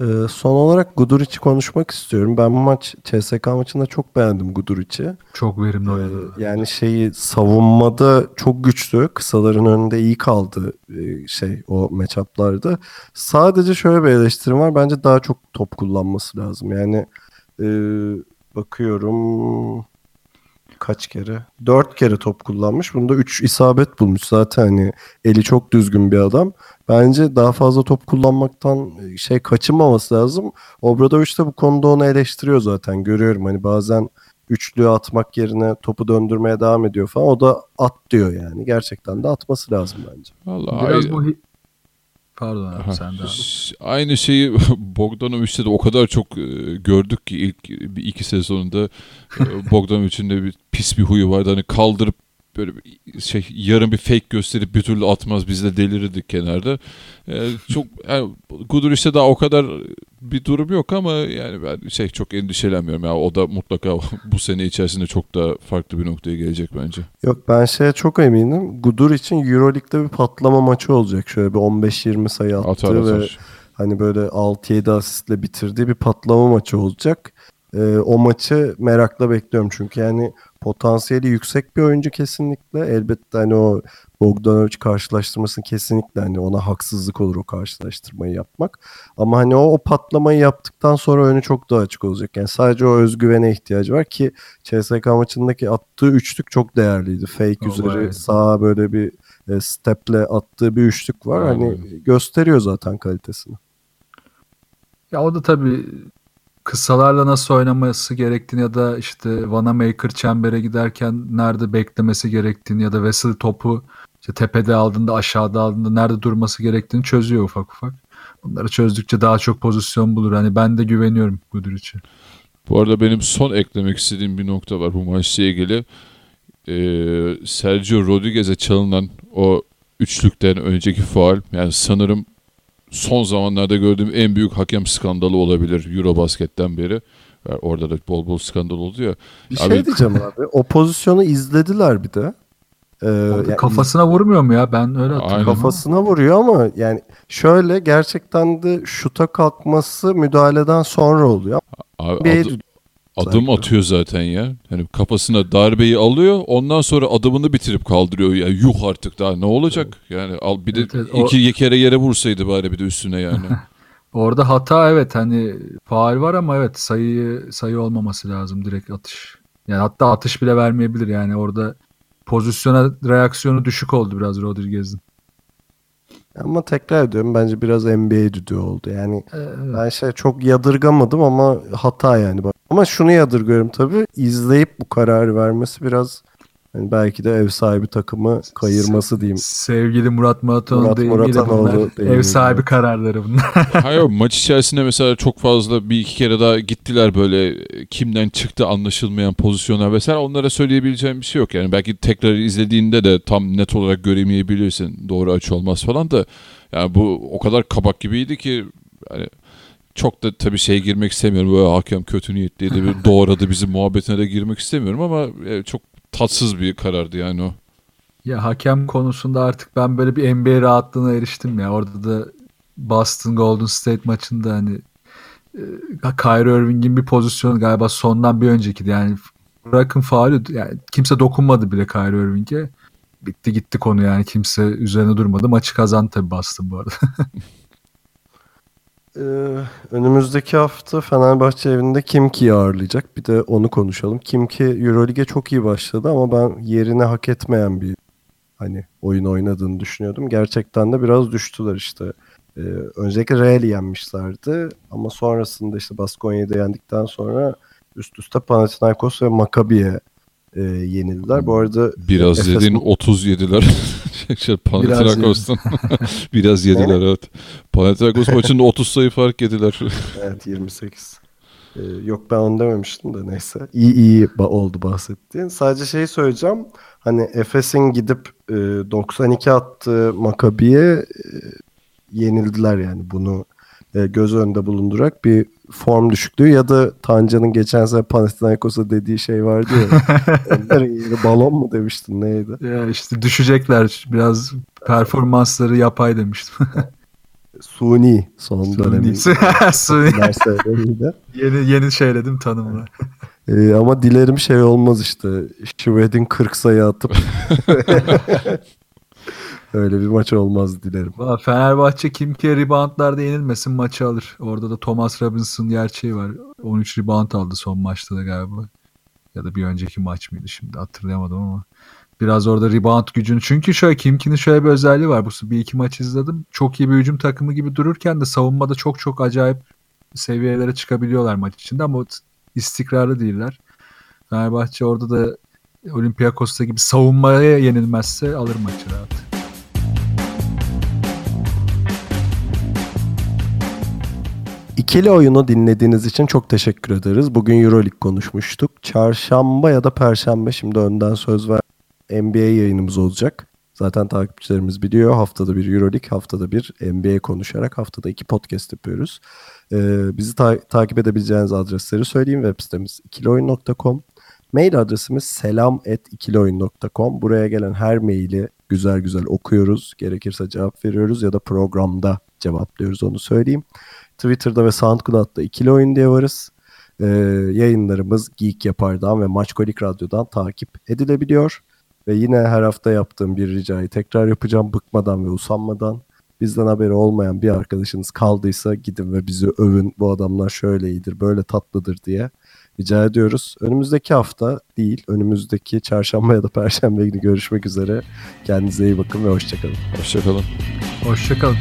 S1: Ee, son olarak Guduric'i konuşmak istiyorum. Ben bu maç CSK maçında çok beğendim Guduric'i.
S3: Çok verimli
S1: Ee,
S3: oynadı.
S1: yani şeyi savunmada çok güçlü. Kısaların önünde iyi kaldı e, şey o matchup'larda. Sadece şöyle bir eleştirim var. Bence daha çok top kullanması lazım. Yani e, bakıyorum kaç kere? Dört kere top kullanmış. Bunda üç isabet bulmuş. Zaten hani eli çok düzgün bir adam. Bence daha fazla top kullanmaktan e, şey kaçınmaması lazım. Obradoviç de bu konuda onu eleştiriyor zaten. Görüyorum hani bazen üçlüğü atmak yerine topu döndürmeye devam ediyor falan. O da at diyor yani. Gerçekten de atması lazım bence.
S2: Vallahi
S3: Biraz bu Pardon abi
S2: Aha,
S3: sen de abi.
S2: Aynı şeyi Bogdanovic'te de o kadar çok e, gördük ki ilk bir iki sezonunda e, Bogdanovic'in de bir pis bir huyu vardı. Hani kaldırıp böyle bir şey yarın bir fake gösterip bir türlü atmaz biz de delirirdik kenarda. E, çok yani Guduric'te daha o kadar bir durum yok ama yani ben şey çok endişelenmiyorum ya o da mutlaka bu sene içerisinde çok daha farklı bir noktaya gelecek bence.
S1: Yok ben şeye çok eminim. Gudur için Euroleague'de bir patlama maçı olacak. Şöyle bir 15-20 sayı attığı
S2: Atar
S1: ve
S2: atar.
S1: hani böyle 6-7 asistle bitirdiği bir patlama maçı olacak. Ee, o maçı merakla bekliyorum çünkü yani potansiyeli yüksek bir oyuncu kesinlikle. Elbette hani o Bogdanovic karşılaştırmasını kesinlikle hani ona haksızlık olur o karşılaştırmayı yapmak. Ama hani o, o patlamayı yaptıktan sonra önü çok daha açık olacak. Yani sadece o özgüvene ihtiyacı var ki CSK maçındaki attığı üçlük çok değerliydi. Fake
S3: O
S1: üzeri
S3: bayağı.
S1: sağa böyle bir e, steple attığı bir üçlük var.
S2: Aynen
S1: Hani gösteriyor zaten kalitesini.
S3: Ya o da tabii kısalarla nasıl oynaması gerektiğini ya da işte Vanamaker çembere giderken nerede beklemesi gerektiğini ya da Wesley topu işte tepede aldığında aşağıda aldığında nerede durması gerektiğini çözüyor ufak ufak. Bunları çözdükçe daha çok pozisyon bulur. Hani ben de güveniyorum Guduric'e.
S2: Bu arada benim son eklemek istediğim bir nokta var bu maçla ilgili. Ee, Sergio Rodriguez'e çalınan o üçlükten önceki faal yani sanırım son zamanlarda gördüğüm en büyük hakem skandalı olabilir Eurobasket'ten beri. Yani orada da bol bol skandal oldu ya.
S1: Bir
S2: Abi-
S1: şey diyeceğim abi. O pozisyonu izlediler bir de. Ee, yani
S3: kafasına vurmuyor mu ya? Ben öyle hatırlıyorum.
S1: Kafasına vuruyor ama yani şöyle gerçekten de şuta kalkması müdahaleden sonra oluyor.
S2: Abi
S1: Bir
S2: adı- adım
S1: sanki.
S2: atıyor zaten ya. Yani kafasına darbeyi alıyor ondan sonra adımını bitirip kaldırıyor. Ya yuh artık daha ne olacak? Yani al bir de
S3: Evet, evet, o-
S2: iki kere yere vursaydı bari bir de üstüne yani.
S3: Orada hata evet hani faal var ama evet sayı sayı olmaması lazım direkt atış. Yani hatta atış bile vermeyebilir yani orada pozisyona reaksiyonu düşük oldu biraz Rodriguez'in.
S1: Ama tekrar ediyorum bence biraz NBA düdüğü oldu. Yani
S3: Ee,
S1: ben şey çok yadırgamadım ama hata yani. Ama şunu yadırgıyorum tabii. izleyip bu kararı vermesi biraz hani belki de ev sahibi takımı kayırması diyeyim.
S3: Sevgili Murat Muratanoğlu
S1: Murat Muratanoğlu
S3: ev sahibi kararları bunlar.
S2: Hayır maç içerisinde mesela çok fazla bir iki kere daha gittiler böyle kimden çıktı anlaşılmayan pozisyonlar vesaire onlara söyleyebileceğim bir şey yok. Yani belki tekrar izlediğinde de tam net olarak göremeyebilirsin doğru açı olmaz falan da yani bu o kadar kabak gibiydi ki hani çok da tabii şey girmek istemiyorum böyle hakem kötü niyetliydi bir doğradı bizim muhabbetine de girmek istemiyorum ama e, çok tatsız bir karardı yani o.
S3: ya hakem konusunda artık ben böyle bir NBA rahatlığına eriştim ya. Orada da Boston Golden State maçında hani e, Kyrie Irving'in bir pozisyonu galiba sondan bir öncekiydi. Yani bırakın faulü yani kimse dokunmadı bile Kyrie Irving'e. Bitti gitti konu yani kimse üzerine durmadı. Maçı kazandı tabii Boston bu arada.
S1: Ee, önümüzdeki hafta Fenerbahçe evinde Kimki'yi ağırlayacak. Bir de onu konuşalım. Kimki Eurolig'e çok iyi başladı ama ben yerine hak etmeyen bir hani oyun oynadığını düşünüyordum. Gerçekten de biraz düştüler işte. Ee, öncelikle Real'i yenmişlerdi ama sonrasında işte Baskonya'yı da yendikten sonra üst üste Panathinaikos ve Maccabi'ye e, yenildiler. Bu arada
S2: Biraz
S1: Efes
S2: yediğin
S1: bu-
S2: 30 yediler. şey, Panathinaikos'tan. Biraz yediler evet. Panathinaikos maçında 30 sayı fark yediler.
S1: Evet 28. Ee, yok ben onu dememiştim de neyse. İyi iyi oldu bahsettiğin. Sadece şeyi söyleyeceğim. Hani Efes'in gidip e, 92 attığı Makabi'ye e, yenildiler yani bunu e, göz önünde bulundurarak bir form düşüklüğü ya da Tanca'nın geçen sene Panathinaikos'a dediği şey vardı ya. Onların yeri balon mu demiştin neydi?
S3: ya işte düşecekler. Biraz performansları yapay demiştim.
S1: Suni son
S3: Suni.
S1: derslerinde.
S3: yeni yeni şeyledim tanımla.
S1: Ee, ama dilerim şey olmaz işte. Şved'in 40 sayı atıp öyle bir maç olmaz dilerim.
S3: Fenerbahçe kimke reboundlarda yenilmesin maçı alır. Orada da Thomas Robinson gerçeği var. 13 rebound aldı son maçta da galiba. Ya da bir önceki maç mıydı şimdi hatırlayamadım ama. Biraz orada rebound gücünü. Çünkü şöyle Kimki'nin şöyle bir özelliği var. Bu bir iki maç izledim. Çok iyi bir hücum takımı gibi dururken de savunmada çok çok acayip seviyelere çıkabiliyorlar maç içinde ama istikrarlı değiller. Fenerbahçe orada da Olympiakos'ta gibi savunmaya yenilmezse alır maçı rahat.
S1: İkili oyunu dinlediğiniz için çok teşekkür ederiz. Bugün Euroleague konuşmuştuk. Çarşamba ya da Perşembe şimdi önden söz ver. NBA yayınımız olacak. Zaten takipçilerimiz biliyor. Haftada bir Euroleague, haftada bir NBA konuşarak haftada iki podcast yapıyoruz. Ee, bizi ta- takip edebileceğiniz adresleri söyleyeyim. Web sitemiz ikilioyun.com. Mail adresimiz selam.ikilioyun.com. Buraya gelen her maili güzel güzel okuyoruz. Gerekirse cevap veriyoruz ya da programda cevaplıyoruz onu söyleyeyim. Twitter'da ve SoundCloud'da ikili oyun diye varız. e, yayınlarımız Geek Yapar'dan ve Maçkolik Radyo'dan takip edilebiliyor. Ve yine her hafta yaptığım bir ricayı tekrar yapacağım bıkmadan ve usanmadan. Bizden haberi olmayan bir arkadaşınız kaldıysa gidin ve bizi övün. Bu adamlar şöyle iyidir, böyle tatlıdır diye rica ediyoruz. Önümüzdeki hafta değil, önümüzdeki çarşamba ya da perşembe günü görüşmek üzere. Kendinize iyi bakın ve hoşçakalın.
S2: Hoşçakalın.
S3: Hoşçakalın.